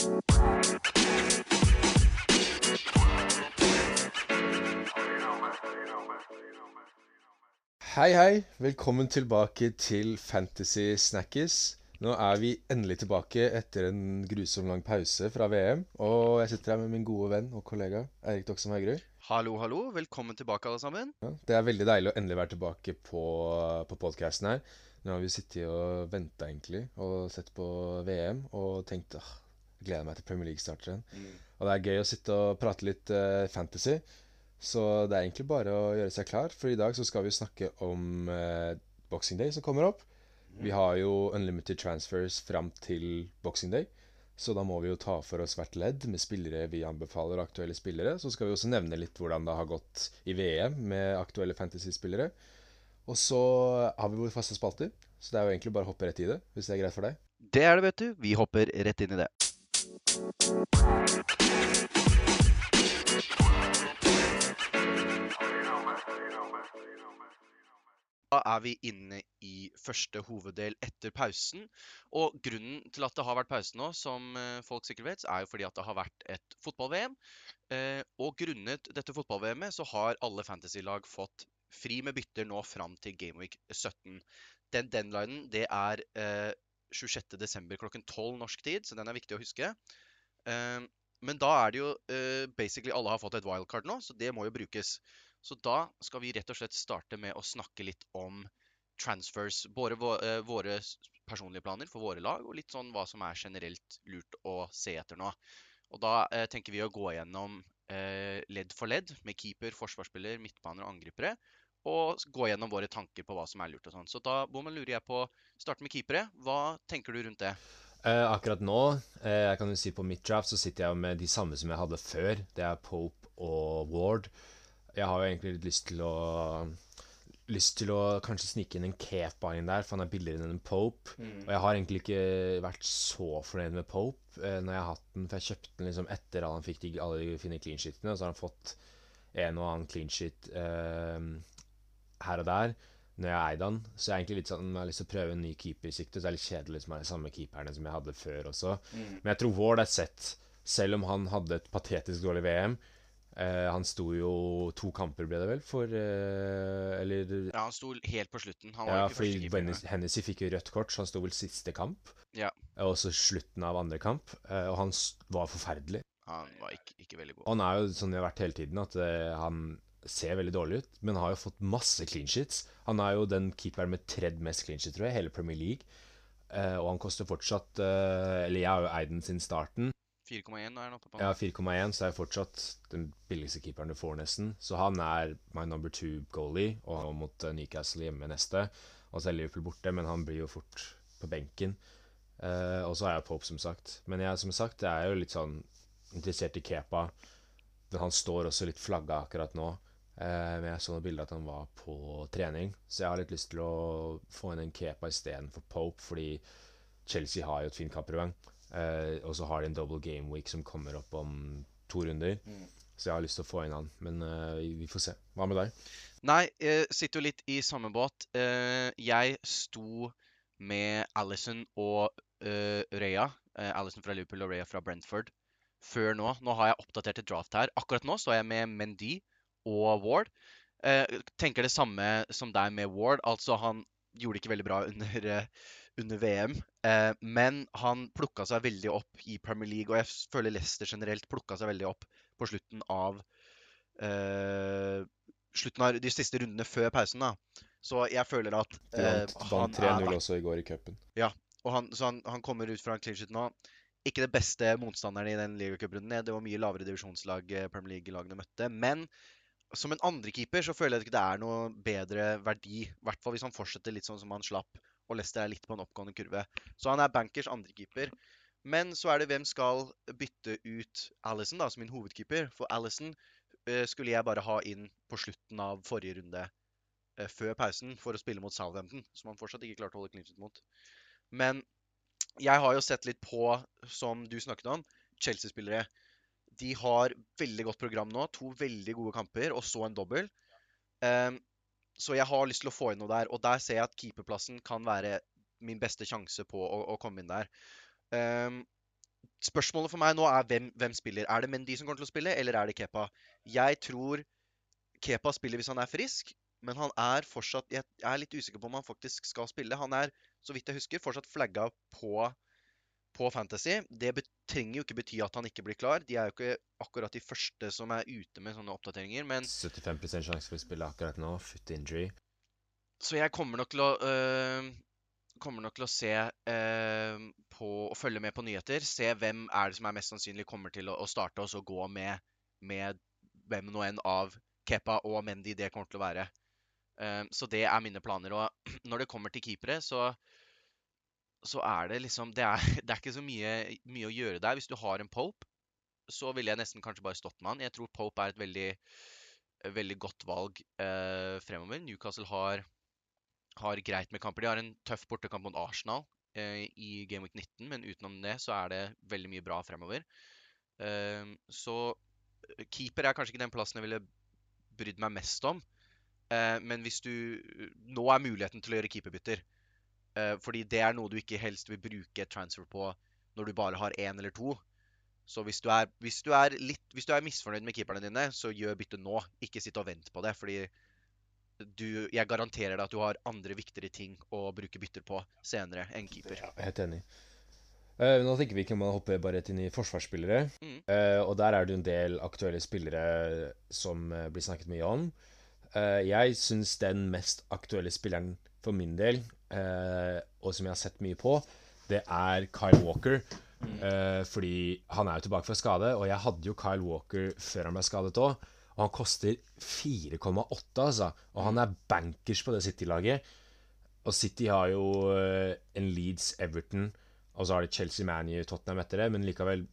Hei, hei. Velkommen tilbake til Fantasy Snackis. Nå er vi endelig tilbake etter en grusom lang pause fra VM. Og jeg sitter her med min gode venn og kollega Eirik Doksom Haugerud. Hallo, hallo. Velkommen tilbake, alle sammen. Ja, det er veldig deilig å endelig være tilbake på, på podkasten her. Nå har vi sittet og venta egentlig og sett på VM og tenkt jeg gleder meg til Premier League starter igjen. Og det er gøy å sitte og prate litt uh, fantasy. Så det er egentlig bare å gjøre seg klar, for i dag så skal vi snakke om uh, Boxing Day som kommer opp. Vi har jo unlimited transfers fram til Boxing Day, så da må vi jo ta for oss hvert ledd med spillere vi anbefaler, aktuelle spillere. Så skal vi også nevne litt hvordan det har gått i VM med aktuelle fantasy-spillere. Og så har vi våre faste spalter, så det er jo egentlig bare å hoppe rett i det, hvis det er greit for deg. Det er det, vet du. Vi hopper rett inn i det. Da er vi inne i første hoveddel etter pausen. Og grunnen til at det har vært pause nå, som eh, folk sikkert vet, er jo fordi at det har vært et fotball-VM. Eh, Og grunnet dette fotball-VM-et så har alle fantasy-lag fått fri med bytter nå fram til Gameweek 17. Den deadlinen det er eh, 26.12. klokken 12 norsk tid, så den er viktig å huske. Eh, men da er det jo eh, basically alle har fått et wildcard nå, så det må jo brukes. Så da skal vi rett og slett starte med å snakke litt om transfers. Både eh, våre personlige planer for våre lag, og litt sånn hva som er generelt lurt å se etter nå. Og da eh, tenker vi å gå gjennom ledd for ledd med keeper, forsvarsspiller, midtbaner og angripere. Og gå gjennom våre tanker på hva som er lurt og sånn. Så da Bommen, lurer jeg på Starte med keepere. Hva tenker du rundt det? Eh, akkurat nå, eh, jeg kan jo si på mitt draft, så sitter jeg med de samme som jeg hadde før. Det er Pope og Ward. Jeg har jo egentlig litt lyst til å Lyst til å kanskje snike inn en Kepa inn der, for han er billigere enn en Pope. Og jeg har egentlig ikke vært så fornøyd med Pope eh, når jeg har hatt den, for jeg kjøpte den liksom etter at han fikk de, alle de fine clean sheetene, og så har han fått en og annen clean sheet eh, her og der når jeg eide han. Så jeg er egentlig litt sånn, jeg har lyst til å prøve en ny keepersikte, så det er litt kjedelig som er de samme keeperne som jeg hadde før også. Men jeg tror Ward er sett, selv om han hadde et patetisk dårlig VM. Eh, han sto jo to kamper, ble det vel, for eh, Eller Ja, Han sto helt på slutten. Han var ja, ikke fordi keeper. Hennessy- fikk jo rødt kort, så han sto vel siste kamp. Ja. Og også slutten av andre kamp. eh, Og han var forferdelig. Han var ikke, ikke veldig god. Og han er jo sånn det har vært hele tiden, at eh, han ser veldig dårlig ut, men har jo fått masse clean sheets. Han er jo den keeperen med tredje mest clean sheets, tror jeg, hele Premier League. Eh, og han koster fortsatt eh, Eller jeg har jo eid den siden starten. 4,1 er han oppe på. Ja, 4,1, så er jeg fortsatt den billigste keeperen du får, nesten. Så han er my number two goalie, og han mot eh, Newcastle hjemme neste. Og så er Liverpool borte, men han blir jo fort på benken. Eh, og så er jeg Pope, som sagt. Men jeg, som sagt, jeg er jo litt sånn interessert i Kepa. Men han står også litt flagga akkurat nå. Eh, men jeg så noen bilder at han var på trening, så jeg har litt lyst til å få inn en Kepa istedenfor Pope, fordi Chelsea har jo et fint kampprogram. Eh, og så har de en double game week som kommer opp om to runder. Så jeg har lyst til å få inn han. Men eh, vi- får se. Hva med deg? Nei, jeg sitter jo litt i samme båt. Jeg sto med Alison og Rea. Alison fra Liverpool og Rea fra Brentford. Før nå. Nå har jeg oppdatert et draft her. Akkurat nå står jeg med Mendy og Ward. Eh, tenker det samme som deg med Ward. Altså, han gjorde det ikke veldig bra under, eh, under VM. Eh, men han plukka seg veldig opp i Premier League, og jeg føler Leicester generelt plukka seg veldig opp på slutten av eh, slutten av de siste rundene før pausen. da. Så jeg føler at eh, vant, han vant er 3-0 også i går i cupen. og han, så han, han kommer ut fra en clean sheet nå. Ikke det beste motstanderen i den ligacup-runden. Det var mye lavere divisjonslag eh, Premier League-lagene møtte. Men som en andrekeeper så føler jeg ikke det er noe bedre verdi. I hvert fall hvis han fortsetter litt sånn som han slapp, og Leicester er litt på en oppgående kurve. Så han er bankers andrekeeper. Men så er det hvem skal bytte ut Alison da, som min hovedkeeper. For Alison uh, skulle jeg bare ha inn på slutten av forrige runde uh, før pausen for å spille mot Southampton, som han fortsatt ikke klarte å holde klinsjen mot. Men jeg har jo sett litt på, som du snakket om, Chelsea-spillere. De har veldig godt program nå. To veldig gode kamper, og så en dobbel. Um, så jeg har lyst til å få inn noe der. Og der ser jeg at keeperplassen kan være min beste sjanse på å, å komme inn der. Um, spørsmålet for meg nå er hvem, hvem spiller. Er det Mendy som kommer til å spille, eller er det Kepa? Jeg tror Kepa spiller hvis han er frisk, men han er fortsatt Jeg er litt usikker på om han faktisk skal spille. Han er, så vidt jeg husker, fortsatt flagga på, på Fantasy. Det trenger jo ikke bety at han ikke blir klar. De er jo ikke akkurat de første som er ute med sånne oppdateringer. Men 75 sjanse for å spille akkurat nå. Foot injury. Så jeg kommer nok til å øh, Kommer nok til å se øh, på og følge med på nyheter. Se hvem er det som er mest sannsynlig kommer til å, å starte, og så gå med, med hvem nå enn av Kepa og Mendy det kommer til å være. Uh, så det er mine planer. Og når det kommer til keepere, så så er det liksom Det er, det er ikke så mye, mye å gjøre der. Hvis du har en Pope, så ville jeg nesten kanskje bare stått med han. Jeg tror Pope er et veldig, veldig godt valg eh, fremover. Newcastle har, har greit med kamper. De har en tøff bortekamp mot Arsenal eh, i Game Week 19, men utenom det så er det veldig mye bra fremover. Eh, så eh, keeper er kanskje ikke den plassen jeg ville brydd meg mest om. Eh, men hvis du Nå er muligheten til å gjøre keeperbytter. Eh, fordi det er noe du ikke helst vil bruke transfer på når du bare har én eller to. Så hvis du, er, hvis, du er litt, hvis du er misfornøyd med keeperne dine, så gjør byttet nå. Ikke sitt og vent på det. Fordi du, jeg garanterer deg at du har andre viktigere ting å bruke bytter på senere enn keeper. Ja, helt enig. Uh, nå tenker vi ikke om man hopper bare rett inn i forsvarsspillere. Mm. Uh, og der er det en del aktuelle spillere som blir snakket mye om. Uh, jeg syns den mest aktuelle spilleren for min del, eh, og som jeg har sett mye på, det er Kyle Walker. Eh, fordi han er jo tilbake fra skade, og jeg hadde jo Kyle Walker før han ble skadet òg. Og han koster 4,8, altså. Og han er bankers på det City-laget. Og City har jo eh, en Leeds Everton, og så har de Chelsea Manu Tottenham etter det, men likevel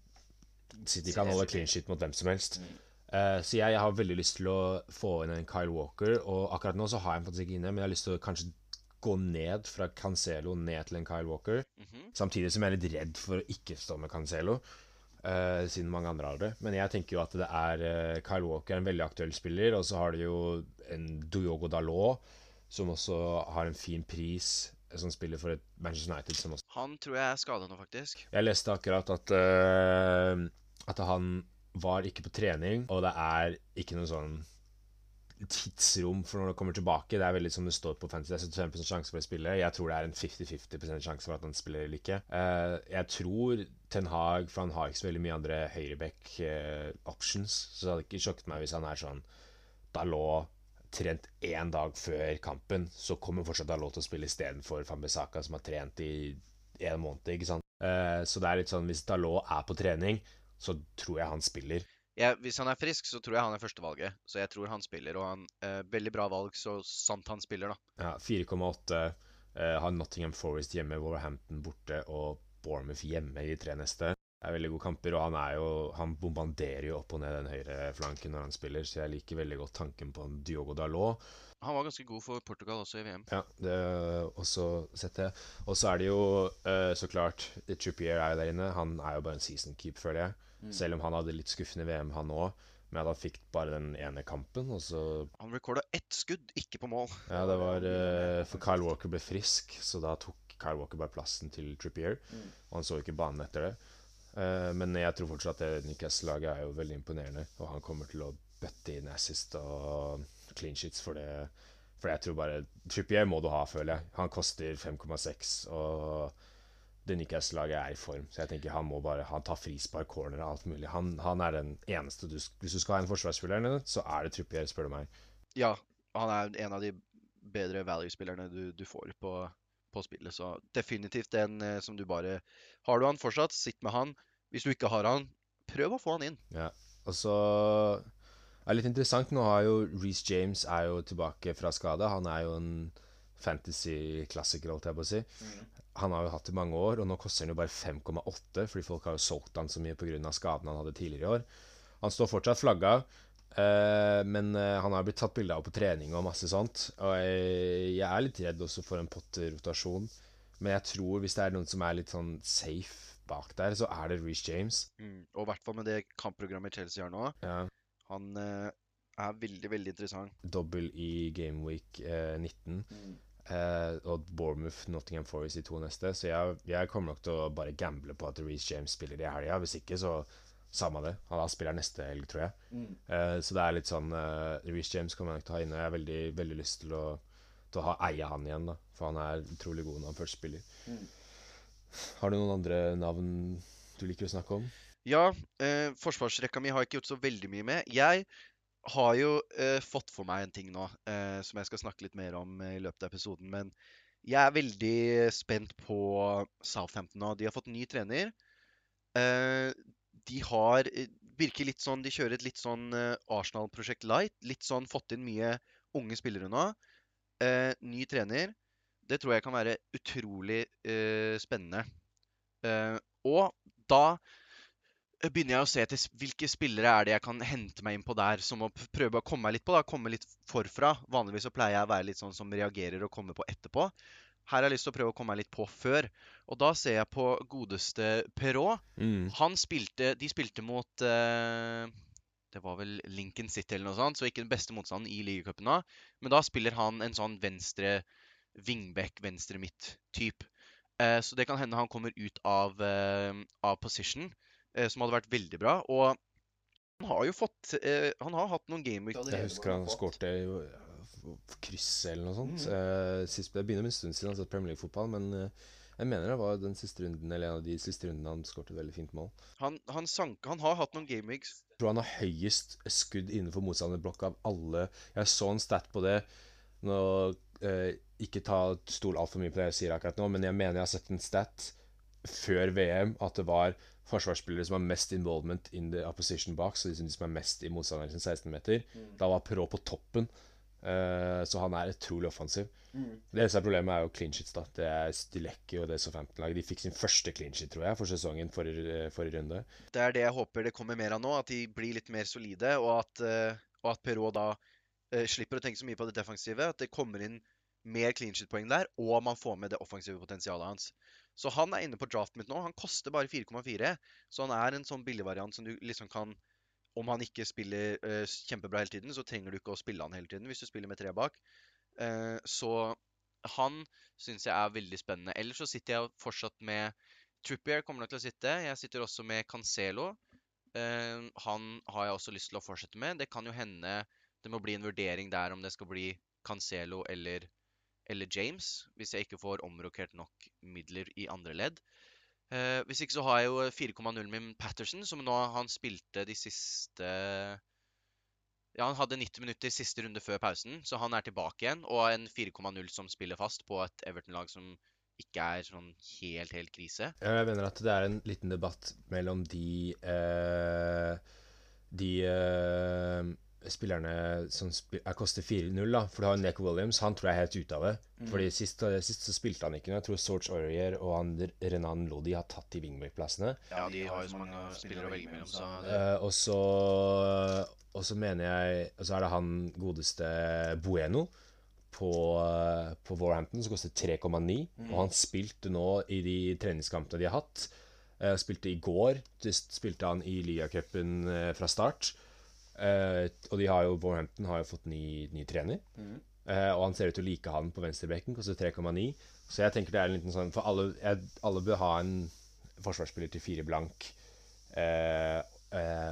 City kan holde clean shit mot hvem som helst. Uh, så jeg, jeg har veldig lyst til å få inn en Kyle Walker, og akkurat nå så har jeg ham faktisk ikke inne, men jeg har lyst til å kanskje gå ned fra Cancelo ned til en Kyle Walker. Mhm. Samtidig som jeg er litt redd for å ikke stå med Cancelo, uh, siden mange andre har det. Men jeg tenker jo at det er uh, Kyle Walker er en veldig aktuell spiller, og så har du jo en Diogo Dalot, som også har en fin pris, eh, som spiller for et Manchester United som også Han tror jeg er skada nå, faktisk. Jeg leste akkurat at, uh, at han var ikke på trening, og det er ikke noe sånn tidsrom for når det kommer tilbake. Det er veldig som det står på Fantasy. Det er 75 sjanse for å spille. Jeg tror det er en 50-50% sjanse for at han spiller eller ikke. Eh, jeg tror Ten Hag, for han har ikke så veldig mye andre høyreback eh, så det hadde ikke sjokket meg hvis han er sånn Dalot trent én dag før kampen, så kommer fortsatt Dalot til å spille istedenfor Fambisaka, som har trent i en måned. ikke sant? Eh, så det er litt sånn hvis Dalot er på trening, så tror jeg han spiller. Jeg, hvis han er frisk, så tror jeg han er førstevalget. Så jeg tror han spiller, og han eh, Veldig bra valg, så sant han spiller, da. Ja, 4,8. Eh, har Nottingham Forest hjemme, Wolverhampton borte og Bournemouth hjemme i de tre neste. Det er veldig gode kamper, og han er jo Han bombanderer jo opp og ned den høyre flanken når han spiller, så jeg liker veldig godt tanken på en Diogo Dalot. Han var ganske god for Portugal også i VM. Ja, det også sett det. Og så er det jo eh, så klart Trippier er jo der inne. Han er jo bare en season keep, føler jeg. Selv om han hadde litt skuffende VM, han òg. Men han fikk bare den ene kampen, og så Han recorda ett skudd, ikke på mål. Ja, det var uh, For Kyle Walker ble frisk, så da tok Kyle Walker bare plassen til Trippier. Og han så ikke banen etter det. Uh, men jeg tror fortsatt at det Newcastle-laget er jo veldig imponerende, og han kommer til å bøtte inn assist og clean sheets for det. For jeg tror bare Trippier må du ha, føler jeg. Han koster 5,6, og det Newcastle-laget er i form. Så jeg tenker han må bare Han tar frispark, corner og alt mulig. Han, han er den eneste du Hvis du skal ha en forsvarsspiller, så er det Trippier, spør du meg. Ja, han er en av de bedre value-spillerne du, du får på, på spillet. Så definitivt en eh, som du bare Har du han fortsatt, sitt med han. Hvis du ikke har han, prøv å få han inn. Ja, og så er det litt interessant. Nå har jo Reece James er jo tilbake fra skade. Han er jo en fantasy-klassiker, holdt jeg på å si. Han har jo hatt det i mange år, og nå koster han jo bare 5,8, fordi folk har jo solgt han så mye pga. skadene han hadde tidligere i år. Han står fortsatt flagga, eh, men eh, han har blitt tatt bilde av på trening og masse sånt. Og jeg, jeg er litt redd også for en Potter-rotasjon, men jeg tror hvis det er noen som er litt sånn safe bak der, så er det Reece James. Mm. Og i hvert fall med det kampprogrammet Chelsea har nå. Ja. Han eh, er veldig, veldig interessant. dobbel i Gameweek eh, 19. Eh, og Bournemouth, Nottingham Forest i to neste. Så jeg, jeg kommer nok til å bare gamble på at Reece James spiller i helga. Hvis ikke, så samme det. Han spiller neste helg, tror jeg. Mm. Eh, så det er litt sånn uh, Reece James kommer jeg nok til å ha inne. Jeg har veldig, veldig lyst til å, til å ha, eie han igjen, da. For han er utrolig god når han først spiller. Mm. Har du noen andre navn du liker å snakke om? Ja, eh, forsvarsrekka mi har jeg ikke gjort så veldig mye med. Jeg har jo eh, fått for meg en ting nå eh, som jeg skal snakke litt mer om eh, i løpet av episoden. Men jeg er veldig spent på Southampton nå. De har fått ny trener. Eh, de har eh, virker litt sånn De kjører et litt sånn eh, Arsenal-prosjekt light. Litt sånn fått inn mye unge spillere nå. Ny trener. Det tror jeg kan være utrolig spennende. Og da begynner jeg å se etter hvilke spillere er det jeg kan hente meg inn på der, som å prøve å komme meg litt på. da, Komme litt forfra. Vanligvis så pleier jeg å være litt sånn som reagerer og kommer på etterpå. Her har jeg lyst til å prøve å komme meg litt på før. Og da ser jeg på godeste Perrault. Mm. Han spilte De spilte mot eh, Det var vel Lincoln City eller noe sånt, så ikke den beste motstanden i ligacupen da. Men da spiller han en sånn venstre wingback, venstre midt-type. Eh, så det kan hende han kommer ut av, eh, av position, som hadde vært veldig bra. Og han har jo fått eh, Han har hatt noen gameweek Jeg husker han skårte uh, krysset eller noe sånt. Mm. Eh, sist, det begynner med en stund siden han har sett Premier League-fotball, men eh, jeg mener det var den siste runden Eller en av de siste rundene han skårte et veldig fint mål. Han, han, sank, han har hatt noen gameweeks Jeg tror han har høyest skudd innenfor motstanderblokka av alle. Jeg så en stat på det. Nå, eh, ikke ta stol altfor mye på det jeg sier akkurat nå, men jeg mener jeg har sett en stat før VM at det var forsvarsspillere som har mest involvement in the opposition box, så de som- er mest i motstanderen sin 16-meter. Mm. Da var Pro på toppen. uh, så han er utrolig offensiv. Mm. Det eneste problemet er jo clean sheets. da Det er Stilecki og det Southampton-laget. De fikk sin første clean sheet, tror jeg, for sesongen forrige, forrige runde. Det er det jeg håper det kommer mer av nå. At de blir litt mer solide, og at, uh, og at Perot da uh, slipper å tenke så mye på det defensive. At det kommer inn mer clean shit-poeng der, og man får med det offensive potensialet hans. Så han er inne på draften mitt nå. Han koster bare 4,4, så han er en sånn billigvariant som du liksom kan Om han ikke spiller uh, kjempebra hele tiden, så trenger du ikke å spille han hele tiden hvis du spiller med tre bak. Uh, så han syns jeg er veldig spennende. Ellers så sitter jeg fortsatt med Trippier kommer nok til å sitte. Jeg sitter også med Cancelo. Uh, han har jeg også lyst til å fortsette med. Det kan jo hende det må bli en vurdering der om det skal bli Cancelo eller, eller James, hvis jeg ikke får omrokert nok midler i andre ledd. Eh, hvis ikke så har jeg jo 4,0 min Patterson, som nå han spilte de siste Ja, han hadde 90 minutter siste runde før pausen, så han er tilbake igjen. Og en 4,0 som spiller fast på et Everton-lag som ikke er sånn helt, helt krise. Jeg mener at det er en liten debatt mellom de eh, De eh, spillerne som spi er, koster 4-0, da. For du har Neko Williams. Han tror jeg er helt ute av det. Mm. Fordi sist, sist så spilte han ikke noe. Jeg tror Sorge Aurier og han Renan Lodi har tatt de wingback-plassene. Ja, de har jo så mange spillere å velge mellom, så uh, og så Og så mener jeg Og så er det han godeste Bueno på, eh, på Warhampton, som koster 3,9. Og han spilte nå i de treningskampene de har hatt. Uh, spilte i går. Spilte han i Liacupen uh, fra start. Eh, og de har jo, Warhampton har jo fått ny, ny trener. Mm. Uh, og han ser ut til å like han på venstrebekken, koster 3,9. Så jeg tenker det er en liten sånn For alle, jeg, alle bør ha en forsvarsspiller til fire blank. Uh,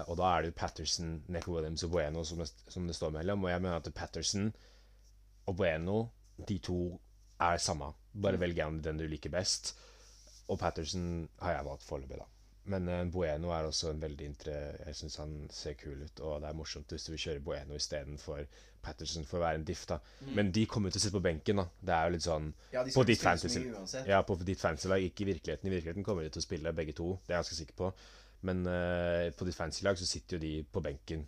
og da er det jo Patterson, Neco Williams og Bueno som det, som det står mellom. Og jeg mener at Patterson og Bueno, de to er samme. Bare velg en den du liker best. Og Patterson har jeg valgt foreløpig, da. Men eh, Bueno er også en veldig intre Jeg syns han ser kul ut, og det er morsomt hvis du vil kjøre Bueno istedenfor Patterson for å være en diff, da. Men de kommer jo til å sitte på benken, da. Det er jo litt sånn Ja, På ditt fantasy. Ja, på ditt fantasy-lag, ikke i virkeligheten. I virkeligheten kommer de til å spille begge to, det er jeg ganske sikker på. Men uh, på ditt fantasy-lag så sitter jo de på benken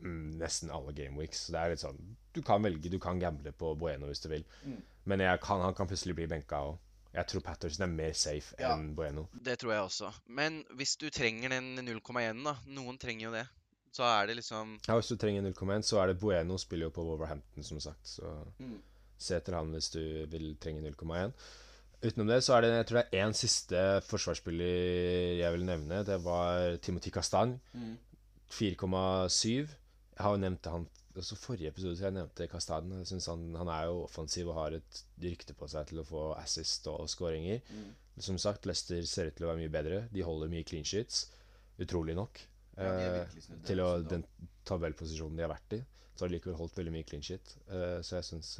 mm, nesten alle gameweeks. Så det er litt sånn Du kan velge, du kan gamble på Bueno hvis du vil. Mm. Men jeg kan, han kan plutselig bli benka òg. Jeg tror Patterson er mer safe Ja. enn Bueno. Det tror jeg også. Men hvis du trenger den 0,1, da Noen trenger jo det. Så er det liksom Ja, Hvis du trenger 0,1, så er det Bueno spiller jo på Wolverhampton, som sagt. Så Mm. se etter han hvis du vil trenge 0,1. Utenom det så er det jeg tror det er én siste forsvarsspiller jeg vil nevne. Det var Timothy Castagne. Mm. 4,7. Jeg har jo nevnt han også forrige episode så jeg nevnte Kastaden. Jeg synes han, han er jo offensiv og har et rykte på seg til å få assist og skåringer. Mm. Som sagt, Leicester ser ut til å være mye bedre. De holder mye clean sheets. Utrolig nok. Ja, Eh, til å, den tabellposisjonen de har vært i. Så har de likevel holdt veldig mye clean sheet. Eh, så jeg syns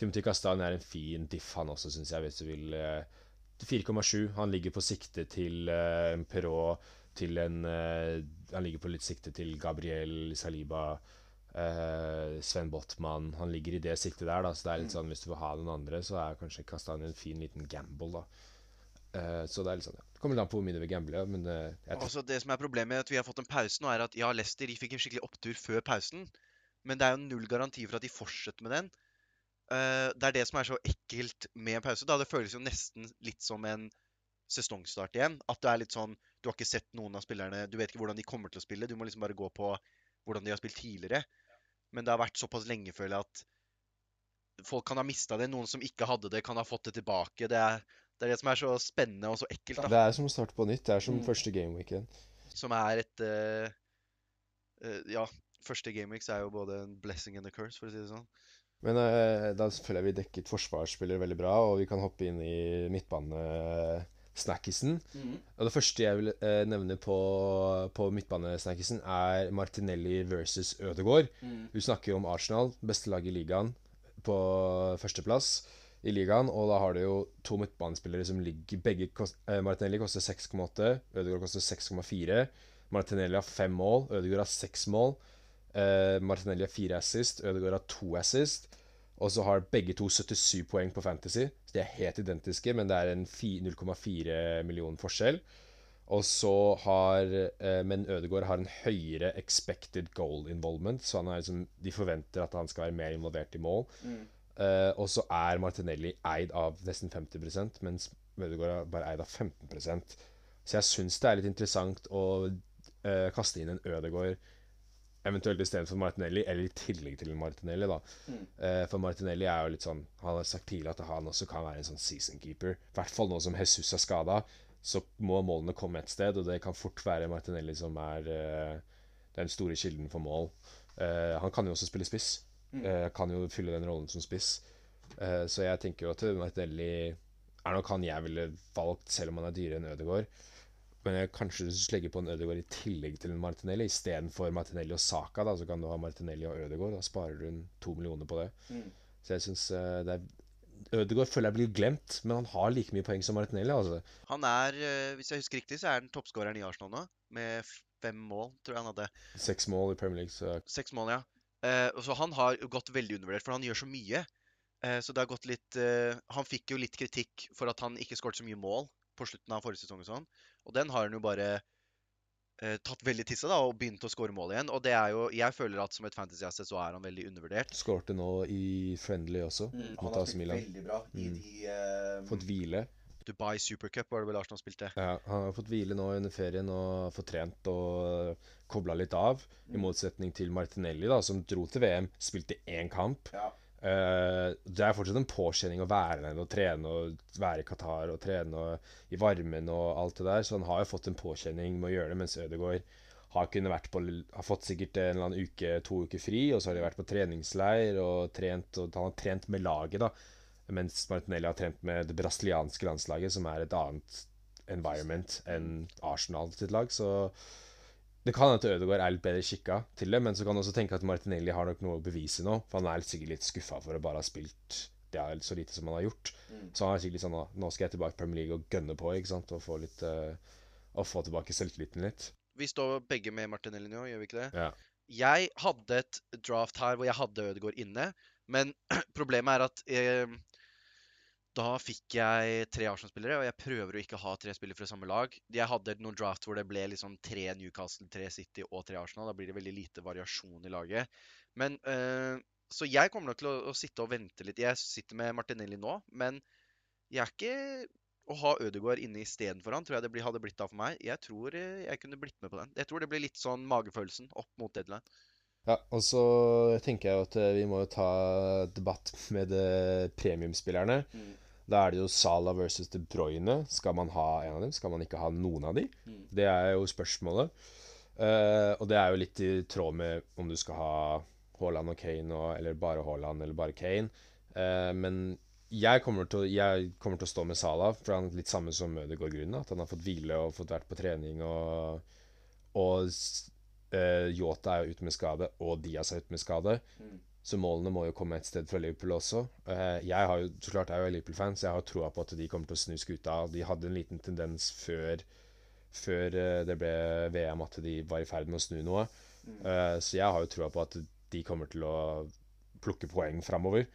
Timothy Kastan er en fin diff, han også, syns jeg, hvis du vil. eh, 4,7. Han ligger på sikte til uh, Perrault, til en eh, Han ligger på litt sikte til Gabriel Saliba, eh, Sven Botman. Han ligger i det siktet der, da, så det er litt sånn hvis du vil ha noen andre, så er kanskje Kastanje en fin liten gamble, da. Uh, så det er litt sånn, ja. Det kommer litt an på hvor mye du vil gamble, men Uh, Altså Det som er problemet med at vi har fått en pause nå, er at ja, Leicester de fikk en skikkelig opptur før pausen, men det er jo null garanti for at de fortsetter med den. Det er det som er så ekkelt med en pause. da Det føles jo nesten litt som en sesongstart igjen. At det er litt sånn Du har ikke sett noen av spillerne, du vet ikke hvordan de kommer til å spille. Du må liksom bare gå på hvordan de har spilt tidligere. Men det har vært såpass lenge, føler jeg, at folk kan ha mista det. Noen som ikke hadde det, kan ha fått det tilbake. Det er det, er det som er så spennende og så ekkelt. da. Det er som å starte på nytt. Det er som Mm. første gameweekend. som er et uh, uh, Ja, første gameweeks er jo både en blessing and a curse, for å si det sånn. Men uh, da føler jeg vi dekket forsvarsspillere veldig bra, og vi kan hoppe inn i midtbanesnackisen. Mm. Og det første jeg vil eh, nevne på, på midtbanesnackisen, er Martinelli versus Ødegaard. Mm. Du snakker jo om Arsenal, beste lag i ligaen, på førsteplass i ligaen. Og da har du jo to midtbanespillere som ligger Begge kost, eh, Martinelli koster 6,8, Ødegaard koster 6,4. Martinelli har fem mål, Ødegaard har seks mål. Eh, Martinelli har fire assist, Ødegaard har to assist. Og så har begge to 77 poeng på Fantasy. Så de er helt identiske, men det er en 0,4 million forskjell. Og så har eh, Men Ødegaard har en høyere expected goal involvement, så han liksom, de forventer at han skal være mer involvert i mål. Mm. Uh, og så er Martinelli eid av nesten 50 mens Ødegaard er bare eid av 15% Så jeg syns det er litt interessant å uh, kaste inn en Ødegaard eventuelt istedenfor Martinelli, eller i tillegg til Martinelli, da. Mm. Uh, for Martinelli er jo litt sånn Han har sagt tidligere at han også kan være en sånn season keeper. I hvert fall nå som Jesus er skada, så må målene komme et sted, og det kan fort være Martinelli som er uh, den store kilden for mål. Uh, han kan jo også spille spiss. Mm. Kan jo fylle den rollen som spiss. Så jeg tenker jo at Martinelli er nok han jeg ville valgt, selv om han er dyrere enn Ødegaard. Men jeg kanskje hvis du legger på en Ødegaard i tillegg til en Martinelli, istedenfor Martinelli og Saka, da, så kan du ha Martinelli og Ødegaard. Da sparer du en to millioner på det. Mm. Så jeg syns det er Ødegaard føler jeg blir glemt, men han har like mye poeng som Martinelli. altså. Han er, eh, hvis jeg husker riktig, så er han toppskåreren i Arsenal nå. Med fem mål, tror jeg han hadde. Seks mål i Premier League, så Seks mål, ja. Eh, så han har jo gått veldig undervurdert, for han gjør så mye. Eh, så det har gått litt eh, Han fikk jo litt kritikk for at han ikke skåret så mye mål på slutten av forrige sesong og sånn. Og den har han jo bare eh, tatt veldig til seg da, og begynt å skåre mål igjen. Og det er jo Jeg føler at som et fantasy asset så er han veldig undervurdert. skårte nå i Friendly også, Mm. Han mot har AC spilt Milan. veldig bra i Mm. de um... Fått hvile. Dubai Supercup var det vel Arsenal spilte. Ja, han har fått hvile nå under ferien og fått trent og kobla litt av. I Mm. motsetning til Martinelli, da, som dro til VM, spilte én kamp. Ja. Eh, det er fortsatt en påkjenning å være der og trene og være i Qatar og trene og, i varmen og alt det der, så han har jo fått en påkjenning med å gjøre det, mens Ødegaard har, på, har fått sikkert en eller annen uke, to uker fri, og så har de vært på treningsleir og trent, og han har trent med laget, da. Mens Martinelli har trent med det brasilianske landslaget, som er et annet environment enn Arsenal sitt lag. Så det kan hende Ødegaard er litt bedre kikka til det, men så kan du også tenke at Martinelli har nok noe å bevise nå. For han er sikkert litt skuffa for å bare ha spilt det er så lite som han har gjort. Mm. Så han er sikkert litt sånn nå- skal jeg tilbake til Premier League og gønne på, ikke sant, og få litt uh, få tilbake selvtilliten litt. Vi står begge med Martinelli nå, gjør vi ikke det? Ja. Jeg hadde et draft her hvor jeg hadde Ødegaard inne, men problemet er at eh, da fikk jeg tre Arsenal-spillere, og jeg prøver å ikke ha tre spillere fra samme lag. Jeg hadde noen draft hvor det ble liksom tre Newcastle, tre City og tre Arsenal. Da blir det veldig lite variasjon i laget. Men øh, Så jeg kommer nok til å, å sitte og vente litt. Jeg sitter med Martinelli nå, men jeg er ikke å ha Ødegaard inne istedenfor han, tror jeg det hadde blitt da for meg. Jeg tror eh, jeg kunne blitt med på den. Jeg tror det blir litt sånn magefølelsen opp mot deadline. Ja, og så tenker jeg at eh, vi må jo ta debatt med premiumspillerne. Mm. Da er det jo Salah versus De Bruyne. Skal man ha en av dem? Skal man ikke ha noen av dem? Mm. Det er jo spørsmålet. Uh, og det er jo litt i tråd med om du skal ha Haaland og Kane, og, eller bare Haaland eller bare Kane. Uh, men jeg kommer, til, jeg kommer, til, å stå med Salah, for han er litt samme som Ødegaard Grunn. At han har fått hvile og fått vært på trening. Og, og uh, Yota er ute med skade, og Diaz er ute med skade. Mm. Så målene må jo komme et sted fra Liverpool også. Uh, jeg har jo, så klart er jo Liverpool-fan, så jeg har troa på at de kommer til å snu skuta. De hadde en liten tendens før, før uh, det ble VM at de var i ferd med å snu noe. Mm. så jeg har jo troa på at de kommer til å plukke poeng framover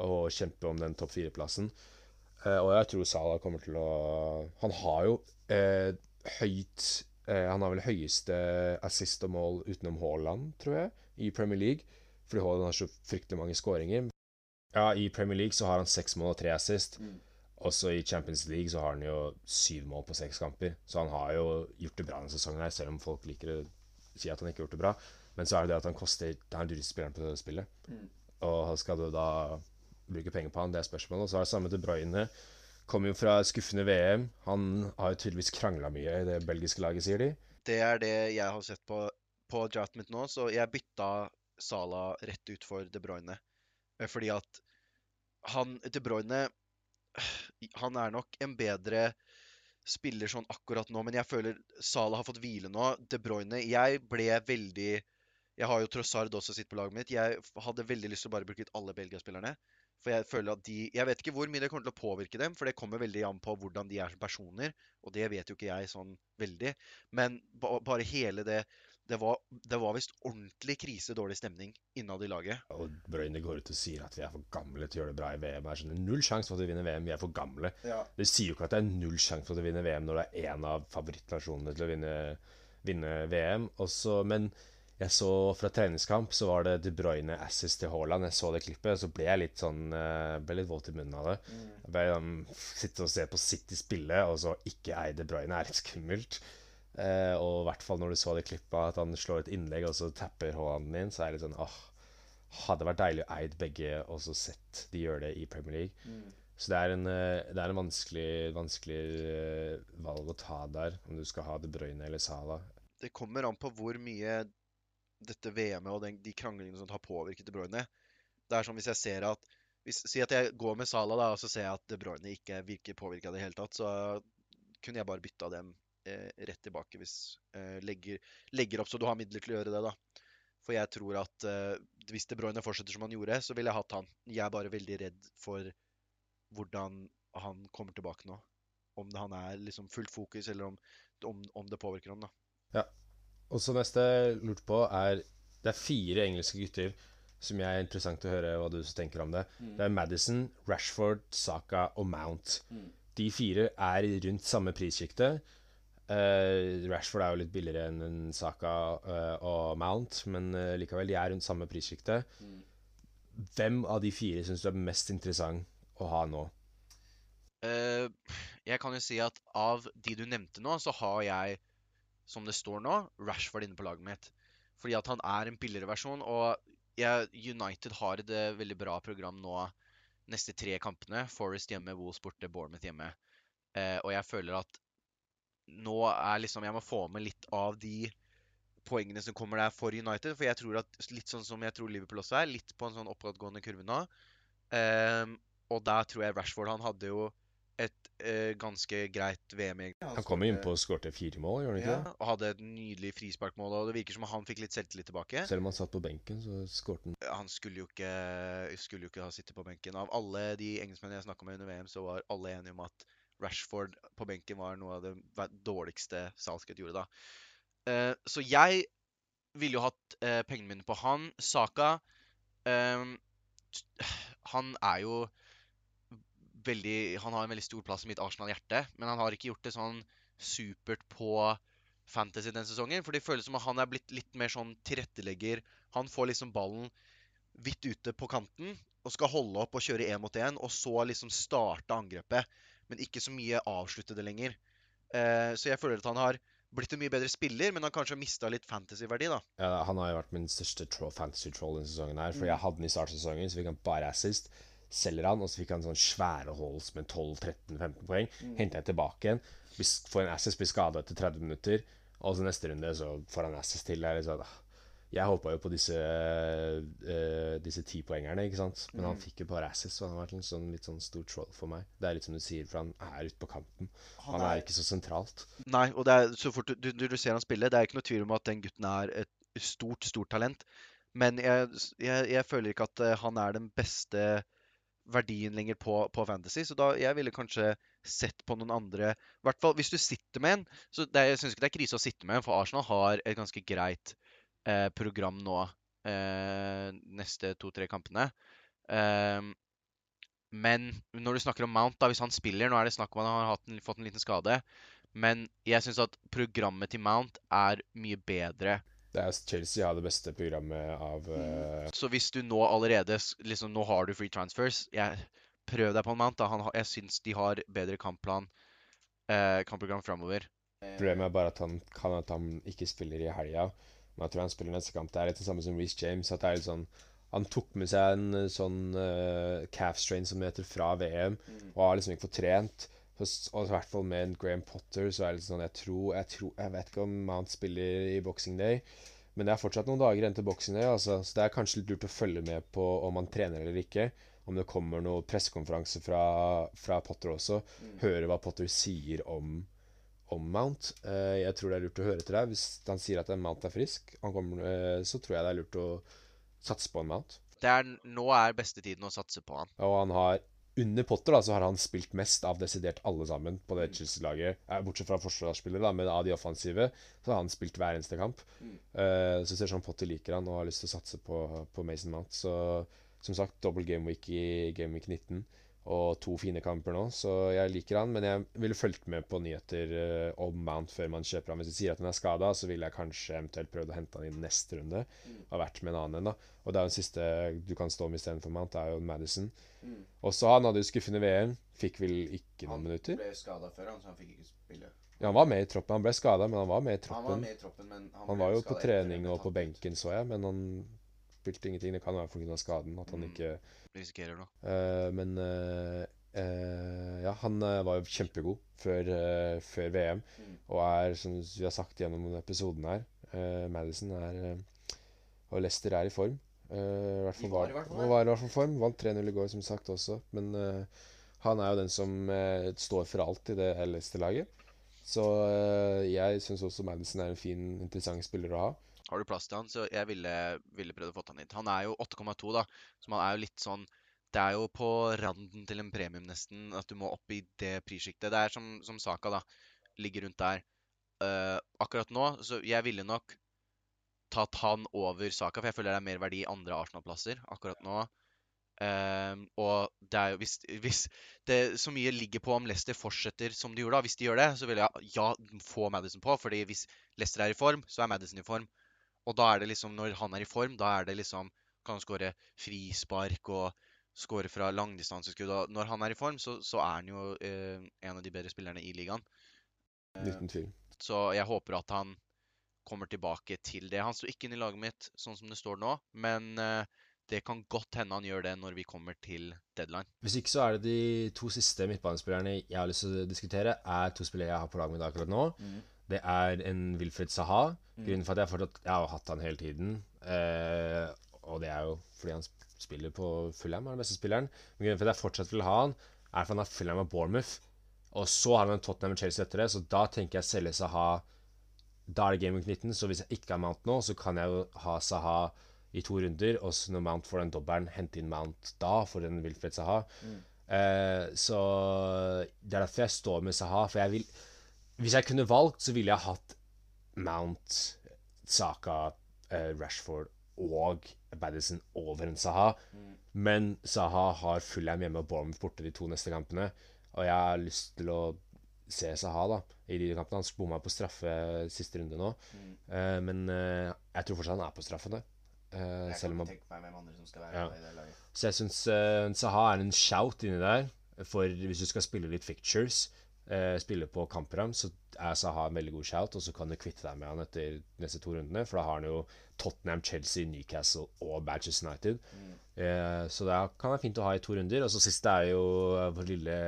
og kjempe om den topp fire-plassen. Eh, og jeg tror Salah kommer til å Han har jo eh, høyt eh, Han har vel høyeste assist og mål utenom Haaland, tror jeg, i Premier League. Fordi Haaland har så fryktelig mange skåringer. Ja, i Premier League så har han seks mål og tre assist. Mm. Også i Champions League så har han jo syv mål på seks kamper. Så han har jo gjort det bra denne sesongen, her, selv om folk liker å si at han ikke har gjort det bra. Men så er det det at han koster Det er den dyreste spilleren på spillet. Mm. Og skal du da bruke penger på han, det er spørsmålet. Og så er det samme til Bruyne. Kommer jo fra skuffende VM. Han har jo tydeligvis krangla mye i det belgiske laget, sier de. Det er det jeg har sett på, på draften mitt nå, så jeg bytta Sala rett ut for De Bruyne. Eh, fordi at han De Bruyne Han er nok en bedre spiller sånn akkurat nå, men jeg føler Sala har fått hvile nå. De Bruyne Jeg ble veldig Jeg har jo Trossard også sitt på laget mitt. Jeg hadde veldig lyst til å bare bruke ut alle Belgia-spillerne. For jeg føler at de Jeg vet ikke hvor mye det kommer til å påvirke dem, for det kommer veldig an på hvordan de er som personer. Og det vet jo ikke jeg sånn veldig. Men bare hele det Det var, det var visst ordentlig krise, dårlig stemning innad i laget. Og Brøyne går ut og sier at vi er for gamle til å gjøre det bra i VM. Er sånn, null sjanse for at vi vinner VM, vi er for gamle. Ja. Det sier jo ikke at det er null sjanse for at vi vinner VM når det er en av favorittnasjonene til å vinne, vinne VM. Også, men jeg så fra treningskamp så var det De Bruyne assist til Haaland. Jeg så det klippet, så ble jeg litt sånn eh, Ble litt våt i munnen av det. Mm. Jeg ble um, Sitte og se på City spille, og så ikke eie De Bruyne, er litt skummelt. Eh, og i hvert fall når du så det klippet, at han slår et innlegg, og så tapper Haaland inn, så er det sånn åh, Hadde vært deilig å eid begge, og så sett de gjøre det i Premier League. Mm. Så det er en, eh, det er en vanskelig, vanskelig eh, valg å ta der, om du skal ha De Bruyne eller Salah. Det kommer an på hvor mye dette VM-et og den, de kranglingene som har påvirket De Bruyne. Det er som hvis jeg ser at hvis, Si at jeg går med Salah, da, og så ser jeg at De Bruyne ikke virker påvirka i det hele tatt, så kunne jeg bare bytta dem rett tilbake hvis eh, legger, legger, opp så du har midler til å gjøre det, da. For jeg tror at eh, hvis De Bruyne fortsetter som han gjorde, så ville jeg hatt han. Jeg er bare veldig redd for hvordan han kommer tilbake nå. Om det, han er liksom fullt fokus, eller om, om, om det påvirker han, da. Ja. Og så neste jeg lurte på, er Det er fire engelske gutter som jeg er interessant å høre hva du tenker om det. Mm. Det er Madison, Rashford, Saka og Mount. Mm. De fire er rundt samme prissjikte. Uh, Rashford er jo litt billigere enn Saka uh, og Mount, men uh, likevel, de er rundt samme prissjikte. Mm. Hvem av de fire syns du er mest interessant å ha nå? jeg kan jo si at av de du nevnte nå, så har jeg som det står nå, Rashford inne på laget mitt. Fordi at han er en billigere versjon. Og jeg, United har et veldig bra program nå neste tre kampene. Forest hjemme, Wolves borte, Bournemouth hjemme. Og jeg føler at nå er liksom Jeg må få med litt av de poengene som kommer der for United. For jeg tror at litt sånn som jeg tror Liverpool også er, litt på en sånn oppadgående kurve nå. Um, og der tror jeg Rashford Han hadde jo et uh, ganske greit VM. Han, han kom inn på og skårte fire mål, gjorde han ikke ja, Og hadde et nydelig frisparkmål. Og det virker som han fikk litt selvtillit tilbake. Selv om han satt på benken, så skårte han. Han skulle jo ikke, skulle jo ikke ha sittet på benken. Av alle de engelskmennene jeg snakka med under VM, så var alle enige om at Rashford på benken var noe av det dårligste Southgate gjorde da. Uh, så jeg ville jo hatt uh, pengene mine på han. Saka eh, Han er jo veldig, han har en veldig stor plass i mitt Arsenal-hjerte, men han har ikke gjort det sånn supert på Fantasy den sesongen. For det føles som at han er blitt litt mer sånn tilrettelegger. Han får liksom ballen vidt ute på kanten og skal holde opp og kjøre én mot én, og så liksom starte angrepet. Men ikke så mye avsluttede lenger. Eh, så jeg føler at han har blitt en mye bedre spiller, men han kanskje har mista litt fantasy-verdi, da. Ja, han har jo vært min største fantasy-troll denne sesongen her, for mm. jeg hadde den i startsesongen, så fikk han bare assist selger han, og så fikk han sånne svære holds med 12-13-15 poeng. Mm. Henter jeg tilbake igjen, får en assist, blir skada etter 30 minutter. Og så neste runde så får han assist til. Er sånn, ah. Jeg håpa jo på disse uh, Disse tipoengerne, ikke sant. Men han fikk jo bare assis, så han har vært en sånn, litt sånn stor troll for meg. Det er litt som du sier, for han er ute på kanten. Han, er ikke så sentralt. Nei, og det er så fort du, du, du ser han spille, det er ikke noe tvil om at den gutten er et stort, stort talent. Men jeg, jeg, jeg føler ikke at eh, han er den beste verdien lenger på, på Fantasy. Så da jeg ville kanskje sett på noen andre I hvert fall hvis du sitter med en. så det Jeg syns ikke det er krise å sitte med en, for Arsenal har et ganske greit program nå eh, neste to-tre kampene. Eh, men når du snakker om Mount, da, hvis han spiller Nå er det snakk om han har en, fått en liten skade. Men jeg syns at programmet til Mount er mye bedre. Det er Chelsea har det beste programmet av uh... Så hvis du nå allerede liksom, Nå har du free transfers. Jeg, prøv deg på en Mount. da. Han, jeg syns de har bedre kampplan, uh, kampprogram framover. Problemet er bare at han kan at han ikke spiller i helga. Men jeg tror han spiller neste kamp. Det er litt det samme som Reece James. At det er litt sånn Han tok med seg en eh, sånn uh, calf strain, som det heter, fra VM, mm. og har liksom ikke fått trent. Og i hvert fall med en Graham Potter så er det litt sånn Jeg tror Jeg, tror, jeg vet ikke om han spiller i Boxing Day. Men det er fortsatt noen dager igjen til Boxing Day, altså, så det er kanskje litt lurt å følge med på om han trener eller ikke. Om det kommer noen pressekonferanse fra, fra, Potter også. Mm. Høre hva Potter sier om, om Mount. Uh, jeg tror det er lurt å høre etter deg. Hvis han sier at en Mount er frisk, kommer, uh, så tror jeg det er lurt å satse på en Mount. Er, nå er beste tiden å satse på han. Og han har under Potter da, så har han spilt mest av desidert alle sammen på det. Chelsea-laget. Eh, bortsett fra forsvarsspillere, da, men av de offensive så har han spilt hver eneste kamp. Mm. Uh, så ser sånn Potter liker han og har lyst til å satse på, på Mason Mount. Så som sagt, dobbel gameweek i gameweek 19 og to fine kamper nå, så jeg liker han. Men jeg ville fulgt med på nyheter uh, om Mount før man kjøper han. Hvis de sier at han er skada, så ville jeg kanskje eventuelt prøvd å hente han i neste runde. Mm. Og vært med en annen en, da. Og det er jo den siste du kan stå med istedenfor Mount, det er jo Madison. Mm. Også han hadde jo skuffende VM. Fikk vel ikke noen minutter. Han ble skada før, han, så han fikk ikke spille. Ja, han var med i troppen. Han ble skada, men han var med i troppen. Han var med i troppen, men han, han var jo på trening og på benken, så jeg, men han spilte ingenting. Det kan være pga. skaden at han mm. ikke Risikerer noe. Uh, men uh, Uh, ja, han uh, var jo kjempegod før, før VM, mm. og er, som vi har sagt gjennom episoden her Madison er Og Leicester er i form. I hvert fall var, var, var, i hvert fall form. Vant 3-0 i går, som sagt, også. Men han er jo den som står for alt i det Leicester-laget. Så jeg syns også Madison er en fin, interessant spiller å ha. Har du plass til han, så jeg ville, ville prøvd å få han hit. Han er jo 8,2, da, så han er jo litt sånn det er jo på randen til en premium, nesten, at du må opp i det prissjiktet. Det er som, som Saka, da. Ligger rundt der. Uh, akkurat nå, så jeg ville nok tatt han over Saka, for jeg føler det er mer verdi i andre Arsenal-plasser akkurat nå. Uh, og det er jo hvis, hvis, det så mye ligger på om Leicester fortsetter som de gjorde da, hvis de gjør det, så vil jeg ja, få Madison på. fordi hvis Leicester er i form, så er Madison i form. Og da er det liksom, når han er i form, da er det liksom Kan han skåre frispark og skåre fra langdistanseskudd. Og når han er i form, så, så er han jo eh, en av de bedre spillerne i ligaen. Tvil. Så jeg håper at han kommer tilbake til det. Han står ikke inn i laget mitt sånn som det står nå, men eh, det kan godt hende han gjør det når vi kommer til deadline. Hvis ikke så er det de to siste midtbanespillerne jeg har lyst til å diskutere, er to spillere jeg har på laget mitt akkurat nå. Mm. Det er en Wilfred Saha. Mm. Grunnen for at jeg, fortsatt, jeg har hatt han hele tiden, eh, og det er jo fordi han spiller på Fulham, er den beste spilleren. Men grunnen for at jeg fortsatt vil ha han, er fordi han har Fulham og Bournemouth. Og så har han en Tottenham og Chelsea etter det, så da tenker jeg selge Saha Da er det Game Week 19, så hvis jeg ikke har Mount nå, så kan jeg jo ha Saha i to runder, og så når Mount får den dobbelen, hente inn Mount da for en Wilfred Saha. Mm. Eh, så det er derfor jeg står med Saha, for jeg vil Hvis jeg kunne valgt, så ville jeg hatt Mount, Saka, eh, Rashford og Badison over en Saha. Men Saha har Fulham hjemme og Bournemouth borte de to neste kampene. Og jeg har lyst til å se Saha da i de kampene. Han bomma på straffe siste runde nå. Mm. Uh, men uh, jeg tror fortsatt han er på straffene. Uh, jeg selv om han ja. Så jeg syns Saha er en shout inni der. For hvis du skal spille litt fictures, spille på kampprogram, så er Saha en veldig god shout. Og så kan du kvitte deg med han etter neste to rundene, for da har han jo Tottenham, Chelsea, Newcastle og Manchester United. Mm. Eh, så det kan være fint å ha i to runder. Og så siste er jo vår lille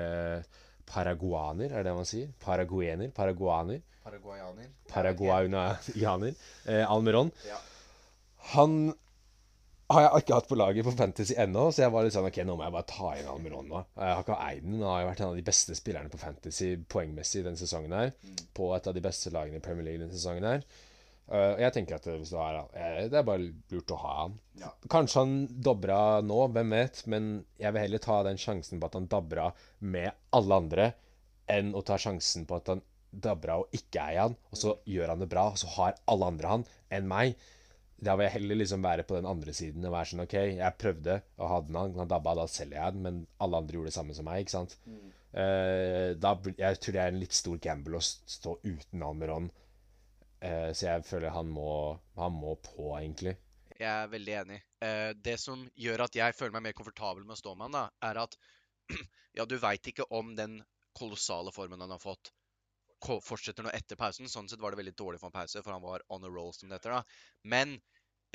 paraguaner, er det man sier? Paraguener? Paraguaner? Paraguayaner. Paraguayaner. Eh, Almeron. Ja. Han har jeg ikke hatt på laget på Fantasy ennå, så jeg var litt sånn OK, nå må jeg bare ta inn Almiron nå. Jeg har ikke eid den, han har jo vært en av de beste spillerne på Fantasy poengmessig denne sesongen her. På et av de beste lagene i Premier League denne sesongen her. Uh, jeg tenker at hvis du har eh, Det er bare lurt å ha han. Ja. Kanskje han dobra nå, hvem vet, men jeg vil heller ta den sjansen på at han dabra med alle andre, enn å ta sjansen på at han dabra og ikke eier han, og så gjør han det bra, og så har alle andre han, enn meg. Da vil jeg heller liksom være på den andre siden og være sånn OK, jeg prøvde å ha den, han dabba, da selger jeg den, men alle andre gjorde det samme som meg, ikke sant. Eh, da, bl- jeg tror det er en litt stor gamble å stå uten Almeron, uh, så jeg føler han må, han må på, egentlig. Jeg er veldig enig. Uh, det som gjør at jeg føler meg mer komfortabel med å stå med han, da, er at ja, du veit ikke om den kolossale formen han har fått, fortsetter nå etter pausen. Sånn sett var det veldig dårlig for en pause, for han var on a roll, som det heter. da. Men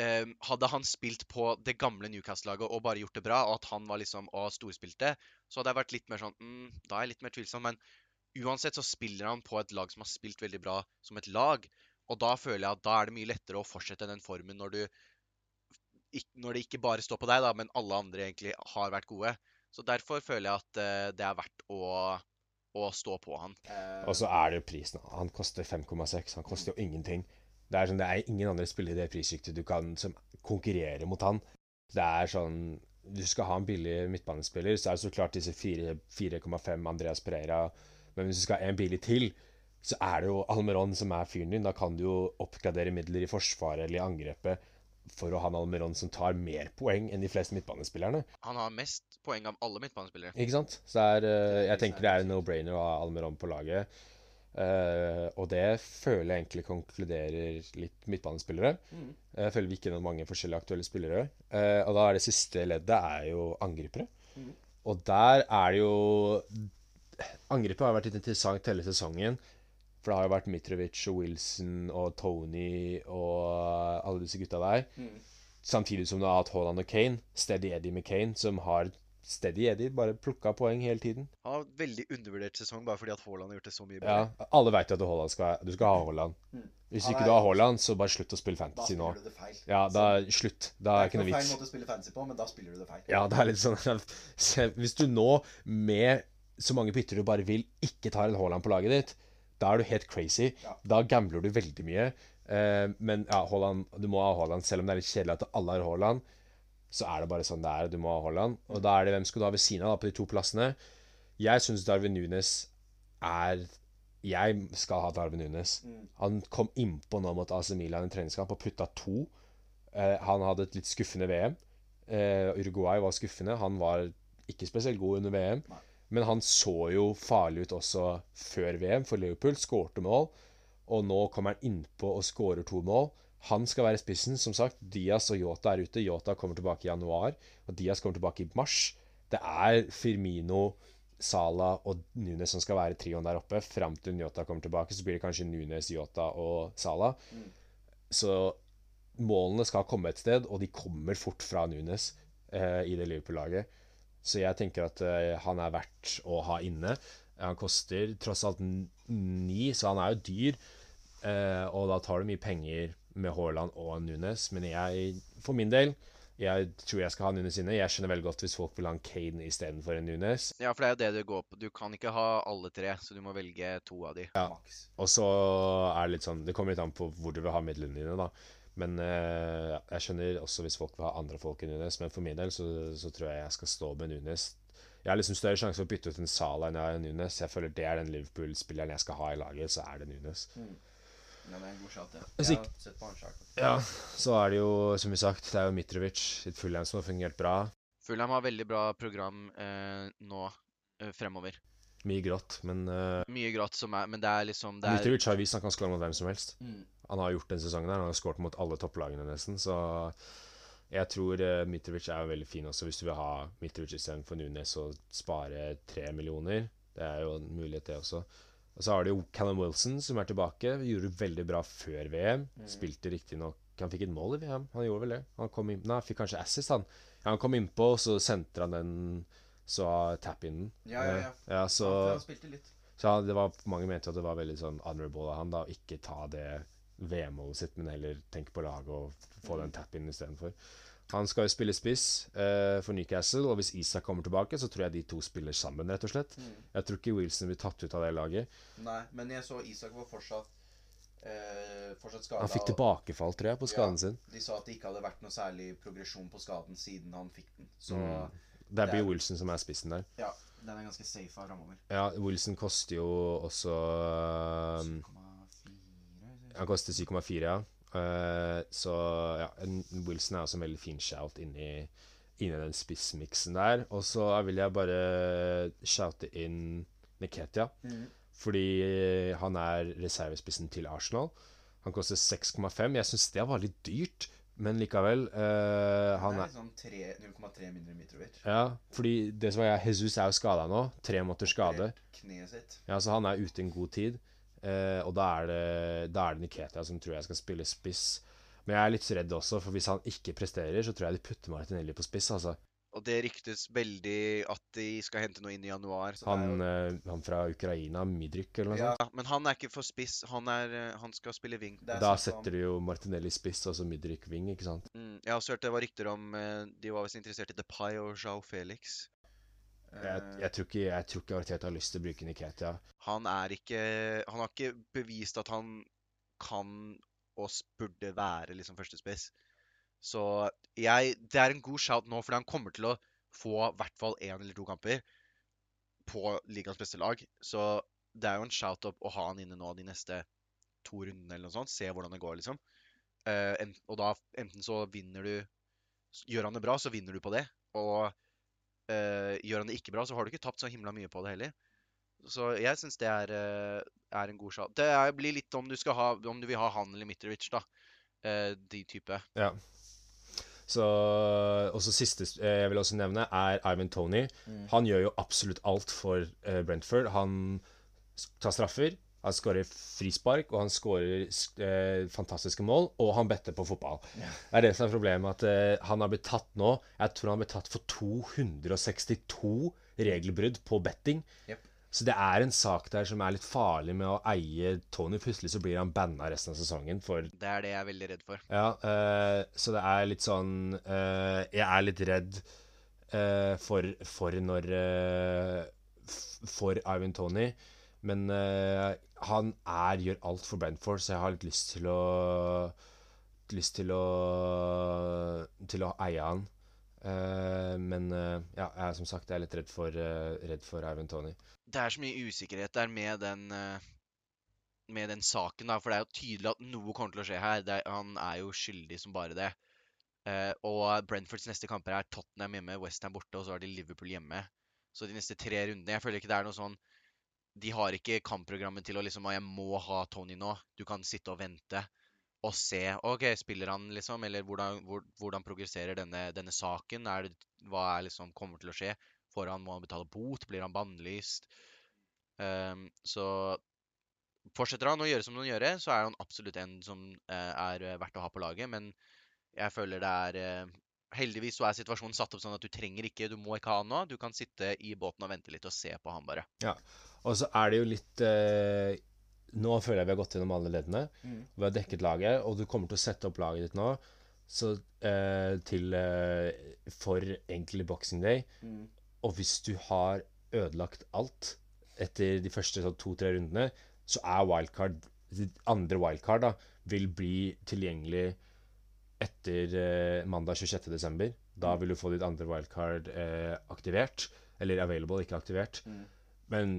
eh, hadde han spilt på det gamle Newcastle-laget og bare gjort det bra, og at han var liksom og storspilte, så hadde jeg vært litt mer sånn mm, Da er jeg litt mer tvilsom. Men uansett så spiller han på et lag som har spilt veldig bra som et lag. Og da føler jeg at da er det mye lettere å fortsette den formen når du når det ikke bare står på deg, da, men alle andre egentlig har vært gode. Så derfor føler jeg at eh, det er verdt å, å stå på han. Eh, Og så er det jo prisen. Han koster 5,6. Han koster jo ingenting. Det er sånn, det er ingen andre spillere i det prissjiktet du kan som konkurrerer mot han. Det er sånn Du skal ha en billig midtbanespiller, så er det så klart disse 4,5 Andreas Pereira. Men hvis du skal ha en billig til, så er det jo Almeron som er fyren din. Da kan du jo oppgradere midler i forsvaret eller i angrepet for å ha en Almeron som tar mer poeng enn de fleste midtbanespillerne. Han har mest poeng av alle midtbanespillere. Ikke sant? Så det er, eh, jeg tenker det er no-brainer å ha Almeron på laget. Uh, og det føler jeg egentlig konkluderer litt midtbanespillere. Mm. Jeg føler vi ikke noen mange forskjellige aktuelle spillere. Uh, og da er det siste leddet er jo angripere. Mm. Og der er det jo Angrepet har vært litt interessant hele sesongen. For det har jo vært Mitrovic og Wilson og Tony og alle disse gutta der. Mm. Samtidig som du har hatt Haaland og Kane. Steady Eddie med Kane, som har Steady Eddie bare plukka poeng hele tiden. Han har veldig undervurdert sesong bare fordi at Haaland har gjort det så mye Ja, bedre. Alle veit at Haaland skal, du skal ha Haaland. Mm. Hvis ikke du har Haaland, så bare slutt å spille fantasy nå. Da spiller du det feil. Ja, da slutt. det Da er er ikke ikke noe noe feil måte å spille fantasy på, men da spiller du det feil. Ja, det er litt sånn Hvis du nå, med så mange bytter du bare vil, ikke tar en Haaland på laget ditt, da er du helt crazy. Ja. Da gambler du veldig mye. Eh, men ja, Haaland, du må ha Haaland, selv om det er litt kjedelig at alle har Haaland. Så er det bare sånn det er. Du må ha Haaland. Og da er det hvem skal du ha ved siden av da, på de to plassene. Jeg syns Darwin Nunes er Jeg skal ha Darwin Nunes. Mm. Han kom innpå nå mot AC Milan i en treningskamp og putta to. Eh, han hadde et litt skuffende VM. Eh, Uruguay var skuffende. Han var ikke spesielt god under VM. Men han så jo farlig ut også før VM for Liverpool. Skårte mål. Og nå kommer han innpå og skårer to mål. Han skal være spissen. Som sagt, Diaz og Yota er ute. Yota kommer tilbake i januar, og Diaz kommer tilbake i mars. Det er Firmino, Salah og Nunes som skal være trioen der oppe. Fram til Yota kommer tilbake, så blir det kanskje Nunes, Yota og Salah. Mm. Så målene skal komme et sted, og de kommer fort fra Nunes eh, i det Liverpool-laget. Så jeg tenker at eh, han er verdt å ha inne. Han koster tross alt ni, så han er jo dyr. Eh, og da tar du mye penger med Haaland og Nunes. Men jeg, for min del, jeg tror jeg skal ha Nunes inne. Jeg skjønner veldig godt hvis folk vil ha en Kane istedenfor en Nunes. Ja, for det er jo det det går på. Du kan ikke ha alle tre, så du må velge to av de. Ja. Og så er det litt sånn Det kommer litt an på hvor du vil ha midlene dine, da. Men eh, jeg skjønner også hvis folk vil ha andre folk enn Nunes. Men for min del så, så tror jeg jeg skal stå med Nunes. Jeg har liksom større sjanse for å bytte ut en Salah enn jeg har en Nunes. Jeg føler det er den Liverpool-spilleren jeg skal ha i laget, så er det Nunes. Ja, det er en god shot, ja. Jeg har sett på han shot. Ja, så er det jo, som vi sagt, det er jo Mitrovic i Fulham som har fungert bra. Fulham har veldig bra program eh, nå eh, fremover. Mye grått, men eh, Mye grått som er Men det er liksom det er, Mitrovic har vist han kan skåre mot hvem som helst. Mm. Han har gjort den sesongen her. Han har skåret mot alle topplagene nesten, så jeg tror uh, Mitrovic er veldig fin også, hvis du vil ha Mitrovic istedenfor Nunes og spare tre millioner. Det er jo en mulighet, det også. Og så har du jo Callum Wilson, som er tilbake. Gjorde det veldig bra før VM. Spilte riktignok Han fikk et mål i VM, han gjorde vel det? Han kom inn, nei, fikk kanskje assist, han. Ja, han kom innpå, så sentra han den så tap-in-en. Ja, ja, ja. Ja så, Han, spilte litt. så det var, mange mente at det var veldig sånn honorable av han da, å ikke ta det VM-målet sitt, men heller tenke på laget og få den tap-in istedenfor. Han skal jo spille spiss uh, for Newcastle, og hvis Isak kommer tilbake, så tror jeg de to spiller sammen, rett og slett. Mm. Jeg tror ikke Wilson blir tatt ut av det laget. Nei, men jeg så Isak var fortsatt Uh, Fortsatt skada. Han fikk tilbakefall, tror jeg, på skaden sin. De sa at det ikke hadde vært noe særlig progresjon på skaden siden han fikk den. Så Mm. Det blir Wilson som er spissen der. ja, den er ganske safe av framover. Ja, Wilson koster jo også um, 7,4 Han koster 7,4, ja. Eh, så ja, Wilson er også en veldig fin shout inni, inni den spissmiksen der. Og så vil jeg bare shoute inn Niketia. Mm. Fordi han er reservespissen til Arsenal. Han koster 6,5. Jeg syns det var litt dyrt, men likevel. eh, han er sånn liksom tre- 0,3 mindre Mitrovic. Ja, fordi det som er Jesus er jo skada nå. Tre måter skade. Ja, så han er ute en god tid. Eh, og da er, det, da er det Niketia som tror jeg skal spille spiss. Men jeg er litt redd også, for hvis han ikke presterer, så tror jeg de putter Martinelli på spiss. altså. Og det ryktes veldig at de skal hente noe inn i januar. Så det er Han, jo- eh, han fra Ukraina, Midryk eller noe Ja, sånt. Ja, men han er ikke for spiss. Han, er, eh, han skal spille wing. Da setter du jo Martinelli spiss, altså så Midryk wing, ikke sant. Mm, jeg har også hørt det var rykter om De var visst interessert i Depay og Jao Felix. Jeg, eh, jeg, tror ikke, jeg tror ikke Arteta har lyst til å bruke Niketia. Han ikke Han har ikke bevist at han kan og burde være liksom førstespiss. Så jeg Det er en god shout nå, fordi han kommer til å få i hvert fall én eller to kamper på ligaens beste lag. Så det er jo en shout-up å ha han inne nå de neste to rundene eller noe sånt. Se hvordan det går, liksom. Uh, en, og da enten så vinner du Gjør han det bra, så vinner du på det. Og eh, gjør han det ikke bra, så har du ikke tapt så himla mye på det heller. Så jeg syns det er, eh, er en god shout. Det er, blir litt om du, skal ha, om du vil ha han eller Mitrovic, da. Eh, de type. Ja. Så, og så siste jeg vil også nevne, er Ivan Tony. Mm. Han gjør jo absolutt alt for Brentford. Han tar straffer, han skårer frispark, og han skårer eh, fantastiske mål, og han better på fotball. Ja. Det er det som er problemet, at eh, han har blitt tatt nå Jeg tror han har blitt tatt for 262 regelbrudd på betting. Yep. Så det er en sak der som er litt farlig med å eie Tony. Plutselig så blir han banna resten av sesongen for Det er det jeg er veldig redd for. ja, eh, så det er litt sånn eh, Jeg er litt redd eh, for, for når eh, For Ivan Tony. Men eh, han er, gjør alt for Brentford, så jeg har litt lyst til å Lyst til å Til å eie han. Uh, men uh, ja, jeg som sagt jeg er litt redd for, uh, redd for Ivan Tony. Det er så mye usikkerhet der med den med den saken, da. For det er jo tydelig at noe kommer til å skje her. Er, han er jo skyldig som bare det. Og Brentfords neste kamper er Tottenham hjemme, Westham borte, og så har de Liverpool hjemme. Så de neste tre rundene Jeg føler ikke det er noe sånn De har ikke kampprogrammet til å liksom Jeg må ha Tony nå. Du kan sitte og vente og se. OK, spiller han, liksom? Eller hvordan, hvor, hvordan progresserer denne, denne saken? Er det, hva er liksom kommer til å skje? Får han, må han betale bot? Blir han bannlyst? Um, så fortsetter han å gjøre som han gjør, så er han absolutt en som uh, er eh, verdt å ha på laget. Men jeg føler det er uh, Heldigvis så er situasjonen satt opp sånn at du trenger ikke, du må ikke ha han nå. Du kan sitte i båten og vente litt og se på han, bare. Og så er det jo litt eh, Nå føler jeg vi har gått gjennom alle leddene. Mm. Vi har dekket laget, og du kommer til å sette opp laget ditt nå så, eh, til eh, for egentlig Boxing Day. Mm. Og hvis du har ødelagt alt etter de første sånn, to-tre rundene, så er wildcard Ditt andre wildcard da, vil bli tilgjengelig etter eh, mandag 26.12. Da vil du få ditt andre wildcard eh, aktivert. Eller available, ikke aktivert. Mm. Men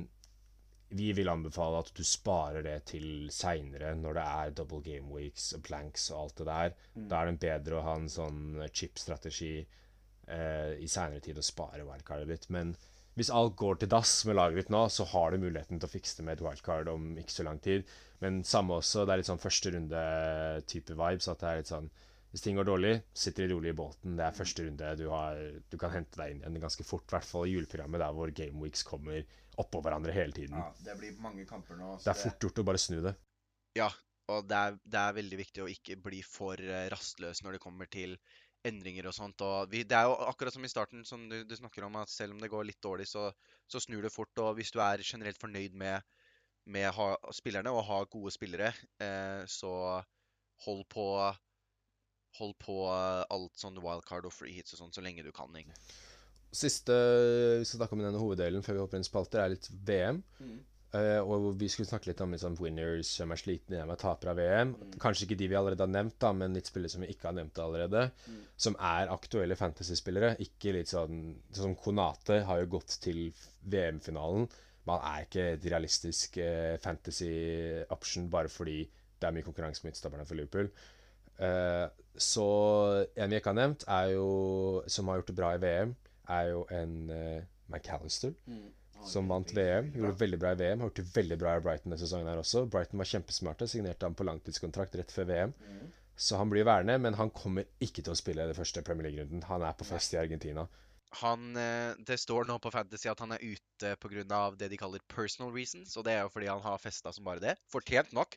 vi vil anbefale at du sparer det til seinere, når det er double game weeks og planks og alt det der. Mm. Da er det bedre å ha en sånn chip-strategi eh, i seinere tid og spare wildcardet ditt. Men hvis alt går til dass med laget ditt nå, så har du muligheten til å fikse det med et wildcard om ikke så lang tid. Men samme også, det er litt sånn første runde-type vibes. At det er litt sånn Hvis ting går dårlig, sitter de rolig i båten. Det er første runde. Du, har, du kan hente deg inn igjen ganske fort. I hvert fall i juleprogrammet der hvor game weeks kommer oppå hverandre hele tiden. Ja, det blir mange kamper nå. så Det er fort gjort å bare snu det. Ja, og det er, det er veldig viktig å ikke bli for eh, rastløs når det kommer til endringer og sånt. Og vi, det er jo akkurat som i starten, som du, du snakker om, at selv om det går litt dårlig, så, så snur det fort. Og hvis du er generelt fornøyd med, med ha, spillerne og har gode spillere, eh, så hold på Hold på alt sånn wildcard og free hits og sånn så lenge du kan. egentlig. Siste vi skal snakke om i denne hoveddelen før vi hopper inn spalter, er litt VM. Mm. Uh, og vi skulle snakke litt om liksom winners som er slitne hjemme, tapere av VM. Kanskje ikke de vi allerede har nevnt, da, men litt spillere som vi ikke har nevnt allerede. Mm. Som er aktuelle fantasy-spillere. Ikke litt sånn Sånn som Konate har jo gått til VM-finalen. Man er ikke et realistisk uh, fantasy-option bare fordi det er mye konkurranse med midtstopperne for Liverpool. Uh, så en vi ikke har nevnt, er jo, som har gjort det bra i VM, er jo en uh, McAllister Mm. Han som vant VM. bra. Gjorde veldig bra i VM. Har gjort veldig bra i Brighton denne sesongen her også. Brighton var kjempesmarte, signerte han på langtidskontrakt rett før VM. Mm. Så han blir værende, men han kommer ikke til å spille det første Premier League-runden. Han er på fest i Argentina. Han, eh, det står nå på Fantasy at han er ute pga. det de kaller personal reasons. Og det er jo fordi han har festa som bare det. Fortjent nok.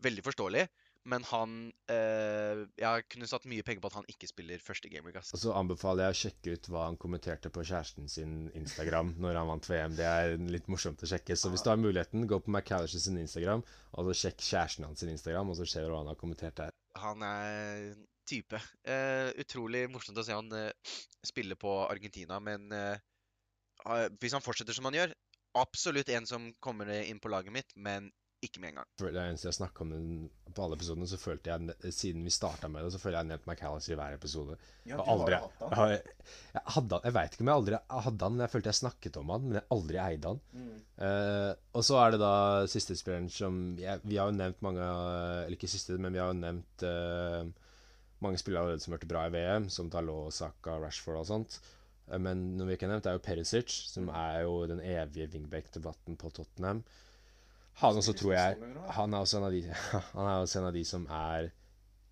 Veldig forståelig. Men han eh, Jeg kunne satt mye penger på at han ikke spiller første Gamer Gass. Og så anbefaler jeg å sjekke ut hva han kommenterte på kjæresten sin Instagram når han vant VM. Det er litt morsomt å sjekke. Så hvis du har muligheten, gå på McAllister sin Instagram, og så sjekk kjæresten hans sin Instagram, og så ser du hva han har kommentert der. Han er type. Eh, utrolig morsomt å se han eh, spille på Argentina, men eh, ah, hvis han fortsetter som han gjør Absolutt en som kommer inn på laget mitt, men ikke med en gang. Det eneste jeg snakka om den på alle episodene, så følte jeg, siden vi starta med det, så føler jeg jeg har nevnt McAllister i hver episode. Ja, du aldri, jo hatt jeg, han. har, jeg, hadde, han- jeg veit ikke om jeg aldri hadde han, men jeg følte jeg snakket om han, men jeg aldri eide han. Mm. Uh, og så er det da siste spilleren som jeg, Vi har jo nevnt mange Eller ikke siste, men vi har jo nevnt uh, mange spillere allerede som hørte bra i VM, som Dalot, Saka, Rashford og sånt. Uh, men noe vi ikke har nevnt, er jo Perisic, som er jo den evige wingback-debatten på Tottenham. Han også, tror jeg. Han er også en av de, han også en av de som er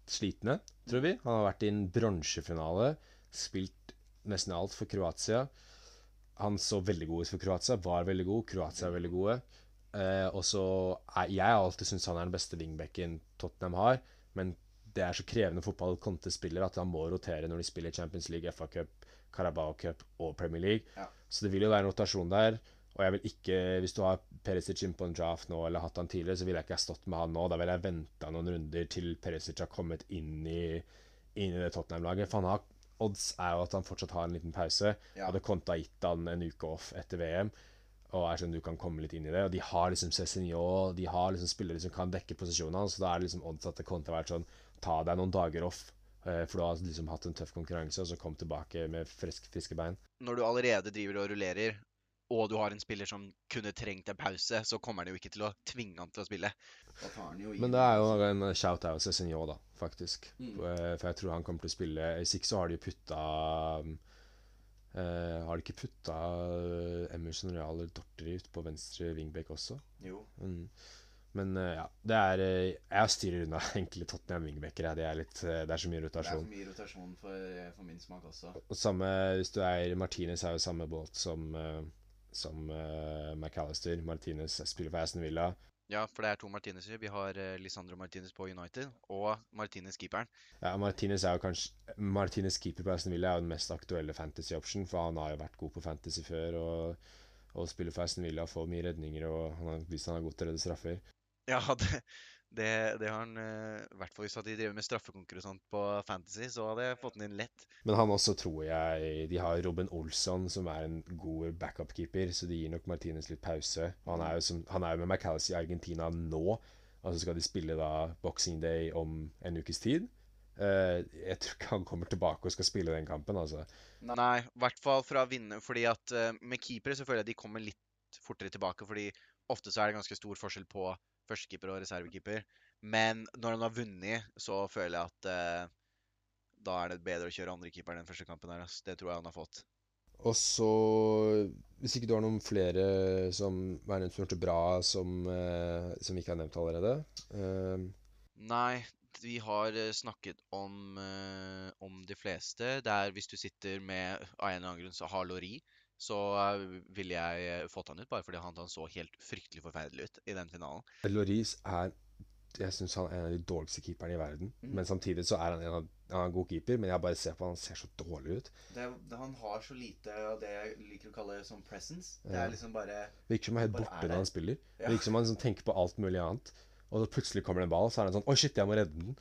slitne, tror vi. Han har vært i en bronsefinale, spilt nesten alt for Kroatia. Han så veldig god ut for Kroatia, var veldig god. Kroatia er veldig gode. Eh, og så Jeg har alltid syntes han er den beste wingbacken Tottenham har, men det er så krevende fotball Conte spiller at han må rotere når de spiller Champions League, FA Cup, Carabao Cup og Premier League. Ja. Så det vil jo være en rotasjon der. Og jeg vil ikke, hvis du har Perisic inn på en draft nå, eller hatt han tidligere, så ville jeg ikke ha stått med han nå. Da ville jeg venta noen runder til Perisic har kommet inn i, inn i det Tottenham-laget. For han har, odds er jo at han fortsatt har en liten pause. Ja. Hadde Conte ha gitt han en uke off etter VM, og er sånn du kan komme litt inn i det. Og de har liksom Cézinho, de har liksom spillere som kan dekke posisjonen hans, så da er det liksom odds at det Conte har vært sånn Ta deg noen dager off, eh, for du har liksom hatt en tøff konkurranse, og så kom tilbake med friske, friske bein. Når du allerede driver og rullerer, og du har en spiller som kunne trengt en pause, så kommer han jo ikke til å tvinge han til å spille. Men det er jo en shout-out til Cézinho, da, faktisk. Mm. Eh, For jeg tror han kommer til å spille Hvis ikke så har de jo putta Uh, Har de ikke putta eh, Emerson Real eller Dorteri ut på venstre wingback også? Jo. Mm. Men uh, ja, det er uh, Jeg styrer unna enkle Tottenham wingbacker. jeg. Det er, litt, eh, det er så mye rotasjon. Det er rotasjon. for mye rotasjon for, for min smak også. Og samme hvis du er Martinez, er jo samme båt som, eh, som uh, McAllister. Martinez spiller for Aston Villa. Ja, for det er to Martinez'er. Vi har uh, Lisandro Martinez på United, og Martinez keeperen. Ja, Martinez er jo kanskje Martinez keeper på Aston Villa er jo den mest aktuelle fantasy option, for han har jo vært god på fantasy før og, og spiller for Aston Villa, får mye redninger og han har hvis han er god til å redde straffer. Ja, det, det, det har han eh, I hvert fall hvis de driver med straffekonkurranse og sånt på Fantasy, så hadde jeg fått den inn lett. Men han også tror jeg De har Robin Olsson, som er en god backup-keeper, så de gir nok Martinez litt pause. Og han er jo, som, han er jo med McAllister i Argentina nå, og så skal de spille da Boxing Day om en ukes tid. Uh, jeg tror ikke han kommer tilbake og skal spille den kampen, altså. Nei, i hvert fall fra å vinne, fordi at uh, med keepere så føler jeg de kommer litt fortere tilbake, fordi ofte så er det ganske stor forskjell på førstekeeper og reservekeeper. Men når han har vunnet, så føler jeg at eh, da er det bedre å kjøre andrekeeper den første kampen her. Altså. Det tror jeg han har fått. Og så Hvis ikke du har noen flere som er nevnt som det bra, som, eh, som vi ikke har nevnt allerede eh, Nei, vi har eh, snakket om, eh, om de fleste. Det er hvis du sitter med av en eller annen grunn så har Lori, så eh, ville jeg eh, fått han ut, bare fordi han, han så helt fryktelig forferdelig ut i den finalen. Loris er Jeg syns han er en av de dårligste keeperne i verden. Mm. Men samtidig så er han en, av, han er en god keeper. Men jeg bare ser på han, han ser så dårlig ut. Det, det, han har så lite av det jeg liker å kalle som presence. Det er liksom bare Virker som han er helt borte når han spiller. Ja. Virker som han liksom tenker på alt mulig annet. Og så plutselig kommer det en ball, så er han sånn Oi, shit, jeg må redde den.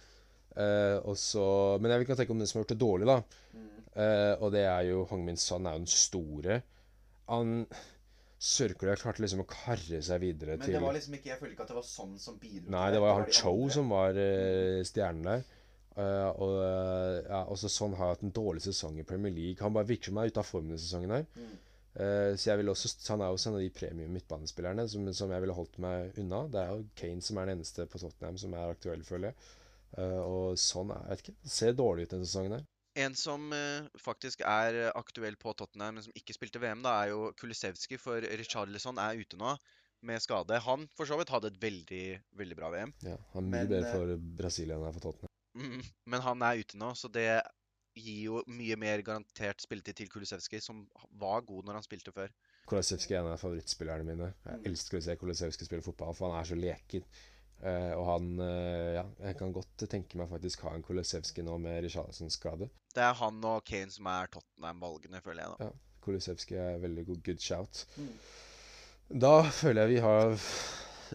Uh, og så, men jeg vil ikke tenke om den som har gjort det dårlig, da. mm, Eh, og det er jo Hong Min Son er jo den store. Han Sør-Korea klarte liksom å karre seg videre Men til det var liksom ikke Jeg føler ikke at det var sånn som bidro Nei, det var jo han Cho andre. som var uh, stjernen der. Uh, og ja, også sånn har hatt en dårlig sesong i Premier League. Han bare virker som han er ute av formen denne sesongen her. Mm. Eh, så jeg vil også, Han er også en av de premium midtbanespillerne som, som jeg ville holdt meg unna. Det er jo Kane som er den eneste på Tottenham som er aktuell, føler jeg. Uh, og sånn er, jeg vet ikke, ser dårlig ut denne sesongen her. En som eh, faktisk er aktuell på Tottenham, men som ikke spilte VM, da, er jo Kulisevski, for Richarlison er ute nå med skade. Han for så vidt hadde et veldig, veldig bra VM. Ja, han er mye Men, bedre eh, for Brasil enn for Tottenham. Mm, Men han er ute nå, så det gir jo mye mer garantert spilletid til Kulisevski, som var god når han spilte før. Kulisevski er en av favorittspillerne mine. Jeg Mm. elsker å se Kulisevski spille fotball, for han er så leken. Eh, og han eh, Ja, jeg kan godt tenke meg faktisk ha en Kolosevskij nå med Richarlisons skade. Det er han og Kane som er Tottenham-valgene, føler jeg. da. Kolosevskij er veldig god good shout. Mm. Da føler jeg vi har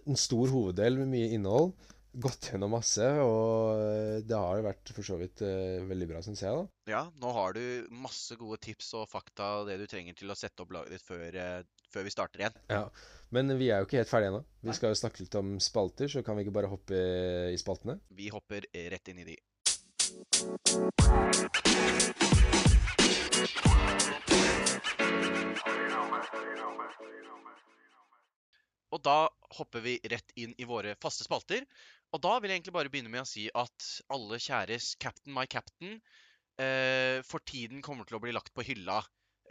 en stor hoveddel med mye innhold. Gått gjennom masse, og eh, det har jo vært for så vidt uh, veldig bra, syns jeg, da. Ja, nå har du masse gode tips og fakta, det du trenger til å sette opp laget ditt før, eh, før vi starter igjen. Ja. Men vi er jo ikke helt ferdige ennå. Vi Nei. skal jo snakke litt om spalter, så kan vi ikke bare hoppe i spaltene? Vi hopper rett inn i de. Og da hopper vi rett inn i våre faste spalter. Og da vil jeg egentlig bare begynne med å si at alle kjæres Captain My Captain eh, for tiden kommer til å bli lagt på hylla.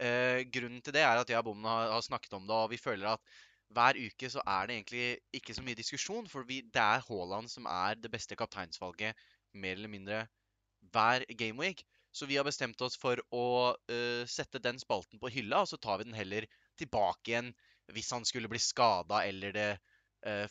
Eh, grunnen til det er at jeg og Bommen har, har snakket om det, og vi føler at hver uke så er det egentlig ikke så mye diskusjon, for vi, det er Haaland som er det beste kapteinsvalget mer eller mindre hver gameweek. Så vi har bestemt oss for å uh, sette den spalten på hylla, og så tar vi den heller tilbake igjen hvis han skulle bli skada eller det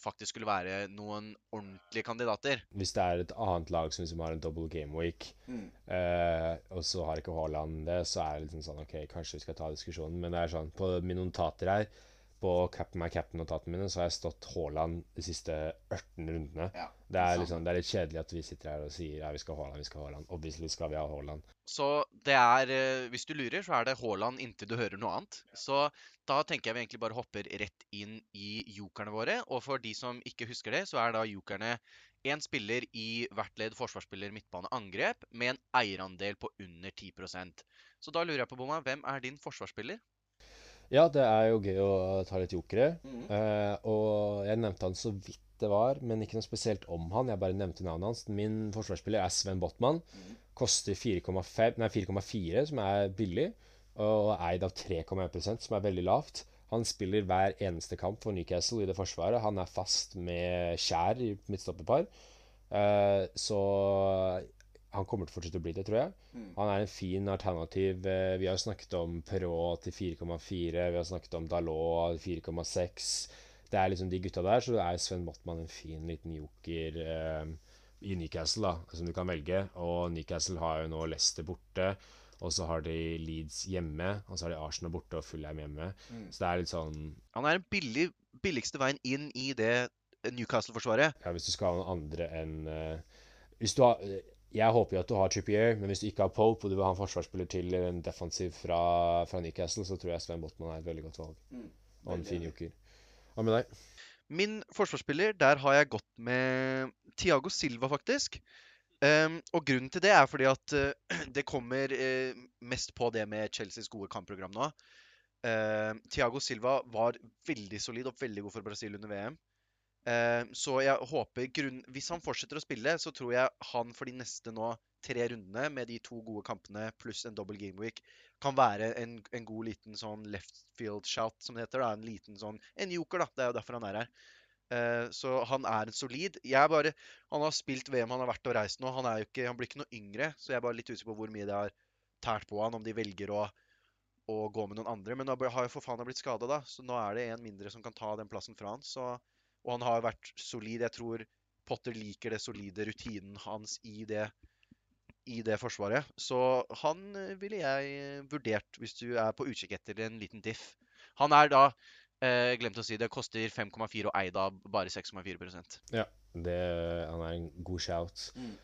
faktisk skulle være noen ordentlige kandidater. Hvis det er et annet lag som liksom har en double game week, Mm. eh, og så har ikke Haaland det, så er det liksom sånn OK, kanskje vi skal ta diskusjonen. Men det er sånn, på mine notater her, på Captain My Captain-notatene mine, så har jeg stått Haaland de siste 18 rundene. Ja, Det er, liksom, det er litt kjedelig at vi sitter her og sier ja, vi skal ha Haaland, vi skal ha Haaland. Obviously skal vi ha Haaland. Så det er eh, Hvis du lurer, så er det Haaland inntil du hører noe annet. Så da tenker jeg vi egentlig bare hopper rett inn i jokerne våre. Og for de som ikke husker det, så er da jokerne én spiller i hvert ledd forsvarsspiller, midtbane, angrep, med en eierandel på under 10% Så da lurer jeg på, Bomma, hvem er din forsvarsspiller? Ja, det er jo gøy å ta litt jokere. Mm. Eh, og jeg nevnte han så vidt det var, men ikke noe spesielt om han. Jeg bare nevnte navnet hans. Min forsvarsspiller er Sven Botman. Mm. Koster 4,4, som er billig, og er eid av 3,1% som er veldig lavt. Han spiller hver eneste kamp for Newcastle i det forsvaret. Han er fast med Skjær i midtstopperpar. Eh, så han kommer til å fortsette å bli det, tror jeg. Mm. Han er en fin alternativ. Eh, Vi har snakket om Perrault til 4,4. Vi har snakket om Dalot 4,6. Det er liksom de gutta der, så det er Sven Botman en fin liten joker eh, i Newcastle, da, som du kan velge. Og Newcastle har jo nå Leicester borte. Og så har de Leeds hjemme, og så har de Arsenal borte og Fulham hjemme. Mm. Så det er litt sånn Han er den billig, billigste veien inn i det Newcastle-forsvaret. Ja, hvis du skal ha noen andre enn uh, Hvis du har eh, Jeg håper jo at du har Trippier, men hvis du ikke har Pope, og du vil ha en forsvarsspiller til eller en defensiv fra, fra Newcastle, så tror jeg Sven Botman er et veldig godt valg. Mm. Og en fin joker. Hva med deg? Min forsvarsspiller, der har jeg gått med Tiago Silva, faktisk. Um, og grunnen til det er fordi at uh, det kommer uh, mest på det med Chelseas gode kampprogram nå. Uh, Thiago Silva var veldig solid og veldig god for Brasil under VM. Ehm, så jeg håper grunn... Hvis han fortsetter å spille, så tror jeg han for de neste nå tre rundene, med de to gode kampene pluss en double game week, kan være en, en god liten sånn left field shout, som det heter. da, En liten sånn En joker, da. Det er jo derfor han er her. Eh, så han er en solid. Jeg bare, Han har spilt VM, han har vært og reist nå. Han, er jo ikke, han blir ikke noe yngre, så jeg er bare litt usikker på hvor mye det har tært på han, om de velger å, å gå med noen andre. Men nå har jo for faen blitt skada, da. Så nå er det en mindre som kan ta den plassen fra han. Så, og han har vært solid. Jeg tror Potter liker det solide rutinen hans i det, i det forsvaret. Så han ville jeg vurdert hvis du er på utkikk etter en liten diff. Han er da eh, Glemte å si det. Koster 5,4 og eid av bare 6,4 Ja, Det, han er en god shout. Mm.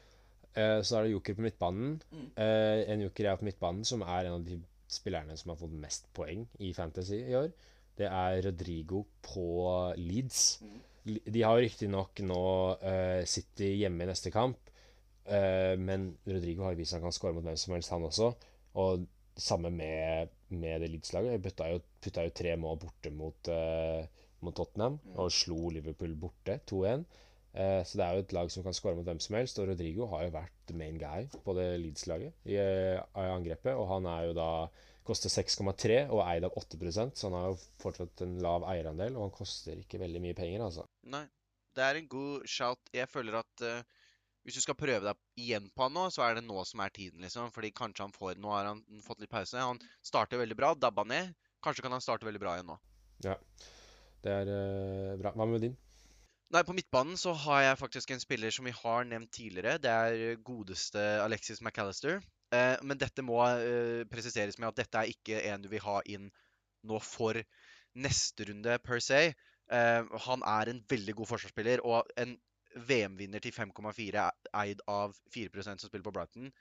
Eh, så er det joker på midtbanen. Mm. Eh, en joker jeg har på midtbanen, som er en av de spillerne som har fått mest poeng i Fantasy i år. Det er Rodrigo på Leeds. Mm. De har riktignok nå uh, City hjemme i neste kamp, uh, men Rodrigo har vist han kan skåre mot hvem som helst, han også. Og samme med, med det Leeds-laget. Putta putta jo tre mål borte mot, uh, mot Tottenham, Mm. og slo Liverpool borte 2-1. Eh, så det er jo et lag som kan skåre mot hvem som helst, og Rodrigo har jo vært main guy på det Leeds-laget i angrepet, og han er jo da Koster 6,3 og eid av 8% så han har jo fortsatt en lav eierandel, og han koster ikke veldig mye penger, altså. Nei. Det er en god shout. Jeg føler at uh, hvis du skal prøve deg igjen på han nå, så er det nå som er tiden, liksom. Fordi kanskje han får Nå har han fått litt pause. Han starter veldig bra, dabba ned. Kanskje kan han starte veldig bra igjen nå. Ja, Det er uh, bra. Hva med din? Nei, på midtbanen så har jeg faktisk en spiller som vi har nevnt tidligere. Det er godeste Alexis McAllister. Eh, men dette må eh, presiseres med at dette er ikke en du vil ha inn nå for neste runde per se. Eh, han er en veldig god forsvarsspiller, og en VM-vinner til 5,4 er eid av 4% som spiller på Brighton.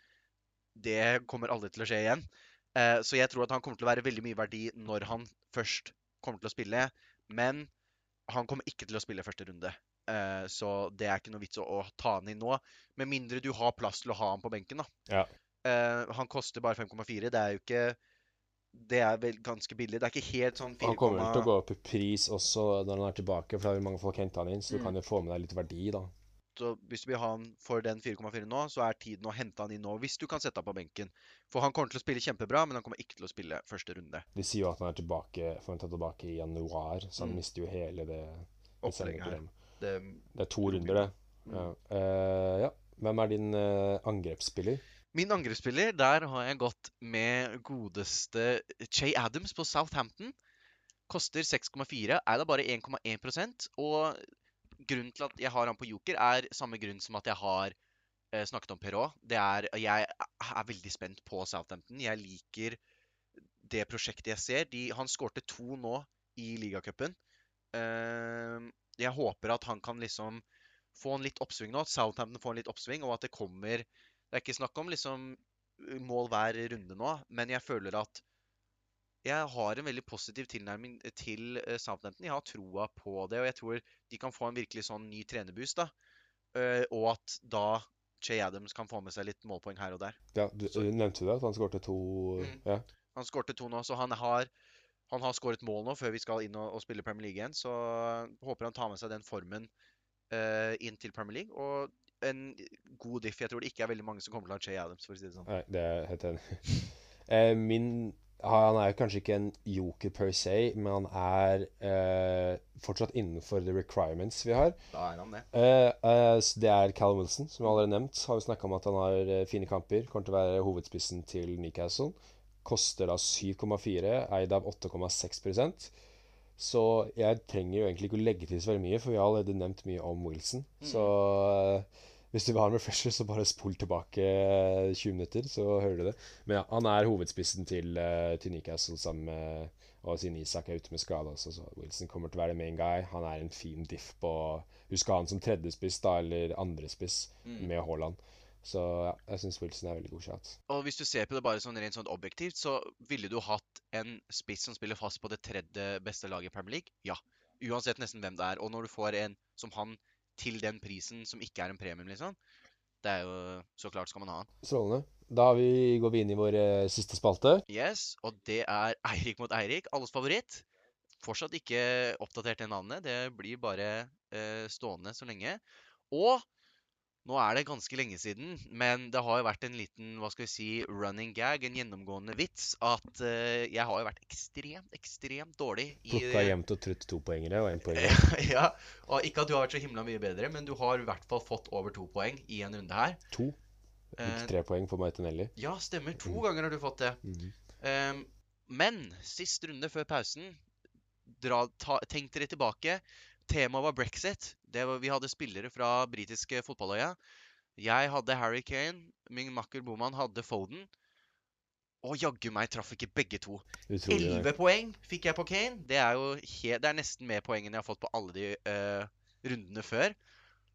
Det kommer aldri til å skje igjen. Så jeg tror at han kommer til å være veldig mye verdi når han først kommer til å spille. Men han kommer ikke til å spille første runde. Så det er ikke noe vits å ta han inn nå. Med mindre du har plass til å ha han på benken, da. Ja. Eh, han koster bare 5,4. Det er jo ikke Det er vel ganske billig. Det er ikke helt sånn 4, Han kommer vel til å gå opp i pris også når han er tilbake, for da vil mange folk hente han inn, så du Mm. kan jo få med deg litt verdi, da. Så hvis du vil ha han for den 4,4 nå, så er tiden å hente han inn nå. Hvis du kan sette han på benken. For han kommer til å spille kjempebra, men han kommer ikke til å spille første runde. De sier jo at han er tilbake, forventet tilbake i januar, så han Mm. mister jo hele det Opplegget her. Det, Det er to runder, det. Mm. Ja. Uh, ja. Hvem er din uh, angrepsspiller? Min angrepsspiller, der har jeg gått med godeste Che Adams på Southampton. Koster 6,4, er da bare 1,1 Og grunnen til at jeg har han på joker, er samme grunn som at jeg har eh, snakket om Perrault. Det er Jeg er veldig spent på Southampton. Jeg liker det prosjektet jeg ser. De, han skårte to nå i ligacupen. Eh, jeg håper at han kan liksom få en litt oppsving nå. At Southampton får en litt oppsving, og at det kommer det er ikke snakk om liksom mål hver runde nå, men jeg føler at jeg har en veldig positiv tilnærming til eh, Southampton. Jeg har troa på det, og jeg tror de kan få en virkelig sånn ny trenerboost. da. Eh, og at da Che Adams kan få med seg litt målpoeng her og der. Ja, du, Så- Nevnte det? At han skårte to Mm. Ja. Han skårte to nå, så han har, han har skåret mål nå før vi skal inn og, og spille Premier League igjen. Så håper han tar med seg den formen uh, inn til Premier League. Og en god diff. Jeg tror det ikke er veldig mange som kommer til å ha Jay Adams, for å si det sånn. Nei, det er jeg helt enig i. Eh, min Han er kanskje ikke en joker per se, men han er eh, fortsatt innenfor the requirements vi har. Da er han det. Eh, eh, det er Callum Wilson, som jeg allerede nevnt. Har vi snakka om at han har eh, fine kamper. Kommer til å være hovedspissen til Newcastle. Koster da 7,4, eid av 8,6% Så jeg trenger jo egentlig ikke å legge til så veldig mye, for vi har allerede nevnt mye om Wilson. Så eh, hvis du vil ha en refresher, så bare spol tilbake eh, 20 minutter, så hører du det. Men ja, han er hovedspissen til, eh, til Newcastle sammen med Og siden Isak er ute med skade også, så Wilson kommer til å være main guy. Han er en fin diff på Husk han som tredjespiss, da, eller andrespiss, Mm. med Haaland. Så ja, jeg syns Wilson er veldig god shot. Og hvis du ser på det bare sånn rent sånn objektivt, så ville du hatt en spiss som spiller fast på det tredje beste laget i Premier League? Ja. Uansett nesten hvem det er. Og når du får en som han til den prisen som ikke er en premium, liksom, det er jo Så klart skal man ha den. Strålende. Da vi, går vi inn i vår eh, siste spalte. Yes, og det er Eirik mot Eirik, alles favoritt. Fortsatt ikke oppdatert det navnet. Det blir bare eh, stående så lenge. Og nå er det ganske lenge siden, men det har jo vært en liten hva skal vi si, running gag, en gjennomgående vits, at uh, jeg har jo vært ekstremt, ekstremt dårlig i Plukka jevnt og trutt to poengere og poeng. ja, og Ikke at du har vært så himla mye bedre, men du har i hvert fall fått over to poeng i en runde her. To. Eh, Ikke tre poeng for Martinelli. Ja, stemmer. To Mm. ganger har du fått det. Mm. Um, men sist runde før pausen dra, ta, Tenk dere tilbake. Temaet var brexit. Det var, vi hadde spillere fra britiske fotballøya. Jeg hadde Harry Kane. Min makker Boman hadde Foden. Og jaggu meg traff ikke begge to. Elleve 11 poeng fikk jeg på Kane. Det er jo he det er nesten mer poeng enn jeg har fått på alle de uh, rundene før.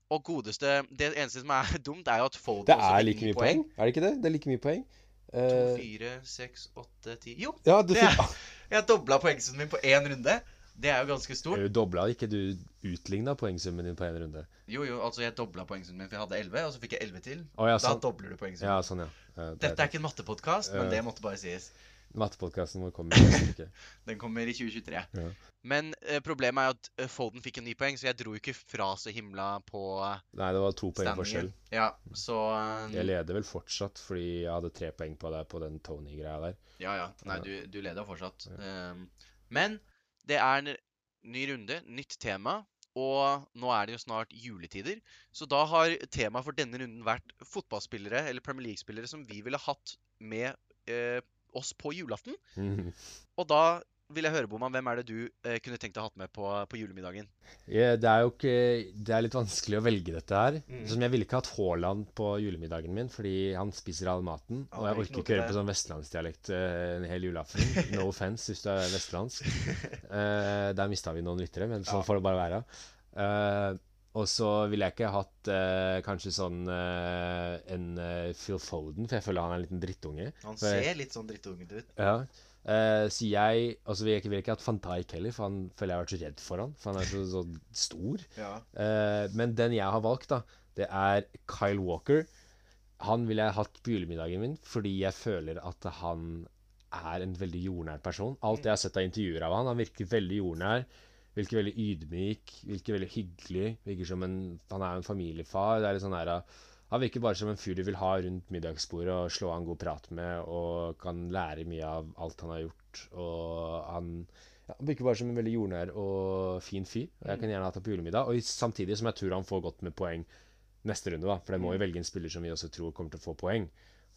Og godeste Det eneste som er dumt, er jo at Foden Det også er fikk like mye poeng, er det ikke det? Det er like mye poeng. To, Eh, fire, seks, åtte, ti Jo, ja, du det fikk er- jeg dobla poengsummen min på én runde. Det er jo ganske stort. Du dobla ikke du utligna poengsummen din på én runde? Jo, jo, altså jeg dobla poengsummen min, for jeg hadde 11, og så fikk jeg 11 til. Oh, ja, Da sånn. dobler du poengsummen. Ja, sånn, ja. Uh, det Dette er ikke en mattepodkast, men det måtte bare sies. Mattepodkasten vår kommer neste uke. Den kommer i 2023. Ja. Men uh, problemet er jo at eh, Foden fikk en ny poeng, så jeg dro jo ikke fra så himla på uh, Nei, det var to poeng forskjell. Ja, så eh, Jeg leder vel fortsatt fordi jeg hadde tre poeng på deg på den Tony-greia der. Ja, ja. Nei, Ja. du, du leder fortsatt. Um, men det er en ny runde, nytt tema. Og nå er det jo snart juletider, så da har temaet for denne runden vært fotballspillere eller Premier League-spillere som vi ville hatt med eh, oss på julaften. Og da vil jeg høre, Boman, hvem er det du eh, kunne tenkt deg å ha hatt med på, på julemiddagen? Yeah, det er jo ikke Det er litt vanskelig å velge dette her. Mm. Som jeg ville ikke hatt Haaland på julemiddagen min, fordi han spiser all maten. Og jeg orker ikke høre på sånn vestlandsdialekt eh, en hel julaften. No offense hvis du er vestlandsk. Eh, der mista vi noen lyttere, men sånn Ja. får det bare være. Eh, og så ville jeg ikke hatt eh, kanskje sånn eh, en eh, Phil Foden, for jeg føler han er en liten drittunge. Han jeg- ser litt sånn drittungete ut. Ja. Eh, så jeg altså så vil jeg vil ikke hatt van Dijk heller, for han føler jeg har vært så redd for han. For han er så, så stor. Ja. Uh, men den jeg har valgt, da, det er Kyle Walker. Han ville jeg hatt på julemiddagen min fordi jeg føler at han er en veldig jordnær person. Alt jeg har sett av intervjuer av han, han virker veldig jordnær. Virker veldig ydmyk, virker veldig hyggelig. Virker som en, Han er jo en familiefar. Det er litt sånn der, han virker bare som en fyr du vil ha rundt middagsbordet og slå av en god prat med, og kan lære mye av alt han har gjort. Og han, ja, han virker bare som en veldig jordnær og fin fyr. Og jeg kan gjerne ha ham på julemiddag. Og samtidig som jeg tror han får godt med poeng neste runde, da. For det må jo velge en spiller som vi også tror kommer til å få poeng.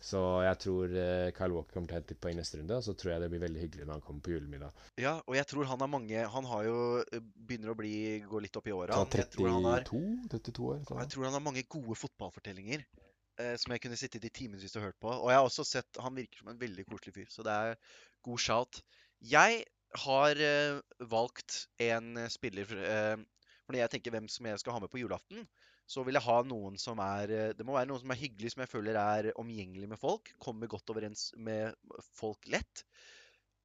Så jeg tror eh, Kyle Walker kommer til å hente litt poeng neste runde, og så tror jeg det blir veldig hyggelig når han kommer på julemiddag. ja, og jeg tror han har mange Han har jo eh, begynner å bli gå litt opp i åra. Så Jeg tror han har 32? 32 år? Sånn. jeg tror han har mange gode fotballfortellinger eh, som jeg kunne sittet i timevis og hørt på. Og jeg har også sett Han virker som en veldig koselig fyr, så det er god shout. Jeg har eh, valgt en spiller eh, For når jeg tenker hvem som jeg skal ha med på julaften, så vil jeg ha noen som er eh, Det må være noen som er hyggelig, som jeg føler er omgjengelig med folk. Kommer godt overens med folk lett.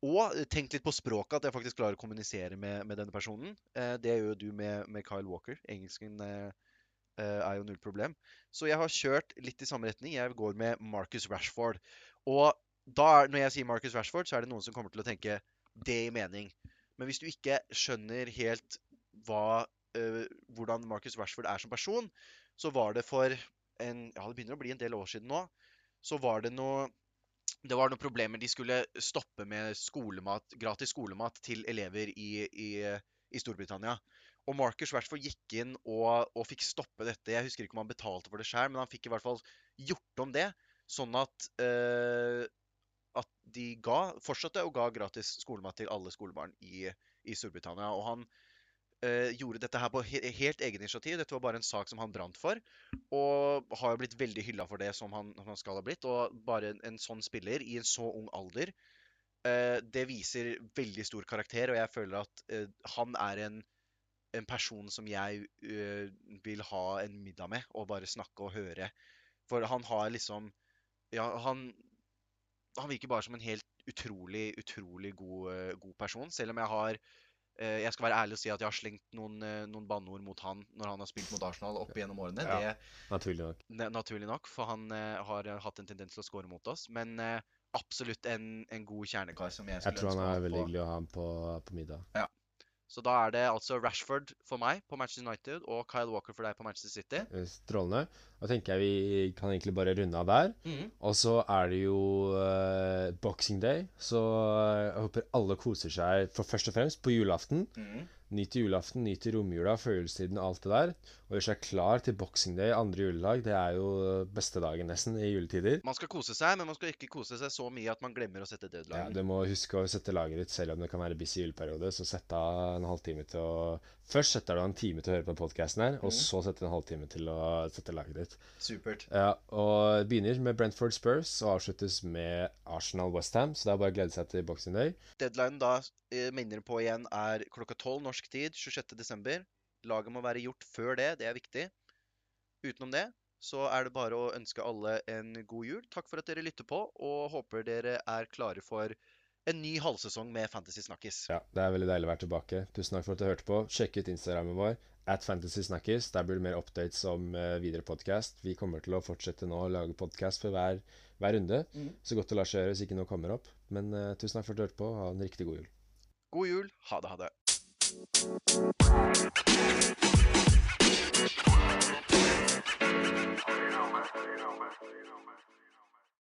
Og tenk litt på språket, at jeg faktisk klarer å kommunisere med, med denne personen. Eh, det gjør du med, med Kyle Walker. Engelsken eh, eh, er jo null problem. Så jeg har kjørt litt i samme retning. Jeg går med Marcus Rashford. Og da, når jeg sier Marcus Rashford, så er det noen som kommer til å tenke det i mening. Men hvis du ikke skjønner helt hva, eh, hvordan Marcus Rashford er som person, så var det for en Ja, det begynner å bli en del år siden nå. Så var det noe det var noen problemer. De skulle stoppe med skolemat, gratis skolemat til elever i, i, i Storbritannia. Og Marcus Rashford gikk inn og, og fikk stoppe dette. Jeg husker ikke om han betalte for det sjøl, men han fikk i hvert fall gjort om det, sånn at, eh, at de ga, fortsatte og ga gratis skolemat til alle skolebarn i, i Storbritannia. Og han eh, gjorde dette her på he helt egen initiativ. Dette var bare en sak som han brant for. Og har jo blitt veldig hylla for det som han, han skal ha blitt. Og bare en, en sånn spiller i en så ung alder, uh, det viser veldig stor karakter. Og jeg føler at uh, han er en, en person som jeg vil ha en middag med og bare snakke og høre. For han har liksom Ja, han Han virker bare som en helt utrolig, utrolig god, god person. Selv om jeg har jeg skal være ærlig og si at jeg har slengt noen, eh, noen banneord mot han når han har spilt mot Arsenal opp gjennom årene. Ja. Det Naturlig nok. Ne- Naturlig nok, for han uh, har eh, hatt en tendens til å score mot oss. Men uh, absolutt en, en god kjernekar som jeg Jeg tror han ønske er veldig hyggelig å ha ham på, på middag. Så da er det altså Rashford for meg på Manchester United og Kyle Walker for deg på Manchester City. Eh, Strålende. Da tenker jeg vi kan egentlig bare runde av der. Og så er det jo uh, boxing day, så eh, jeg håper alle koser seg for først og fremst på julaften. Nyt julaften, nyt romjula, førjulstiden alt det der. Og gjør seg klar til boxing day, andre juledag. Det er jo beste dagen nesten i juletider. Man skal kose seg, men man skal ikke kose seg så mye at man glemmer å sette Ja. Du må huske å sette laget ditt, selv om det kan være busy juleperiode. Så sett av en halvtime til å Først setter du en time til å høre på podkasten her, og så setter du en halvtime til å sette laget ditt. Supert. Ja, og det begynner med Brentford Spurs og avsluttes med Arsenal Westham, så det er bare å glede seg til boxing day. Deadline da, eh, minner på igjen, er klokka 12 norsk tid 26.12. Laget må være gjort før det, det er viktig. Utenom det så er det bare å ønske alle en god jul. Takk for at dere lytter på, og håper dere er klare for en ny halvsesong med Fantasy Snakkis. Ja, det er veldig deilig å være tilbake. Tusen takk for at du hørte på. Sjekk ut Instagrammen vår, at Fantasy Snakkis. Der blir det mer updates om uh, videre podkast. Vi kommer til å fortsette nå å lage podkast for hver, hver runde. Mm. Så godt det lar seg gjøre hvis ikke noe kommer opp. Men uh, tusen takk for at du hørte på. Ha en riktig god jul. God jul. Ha det, ha det.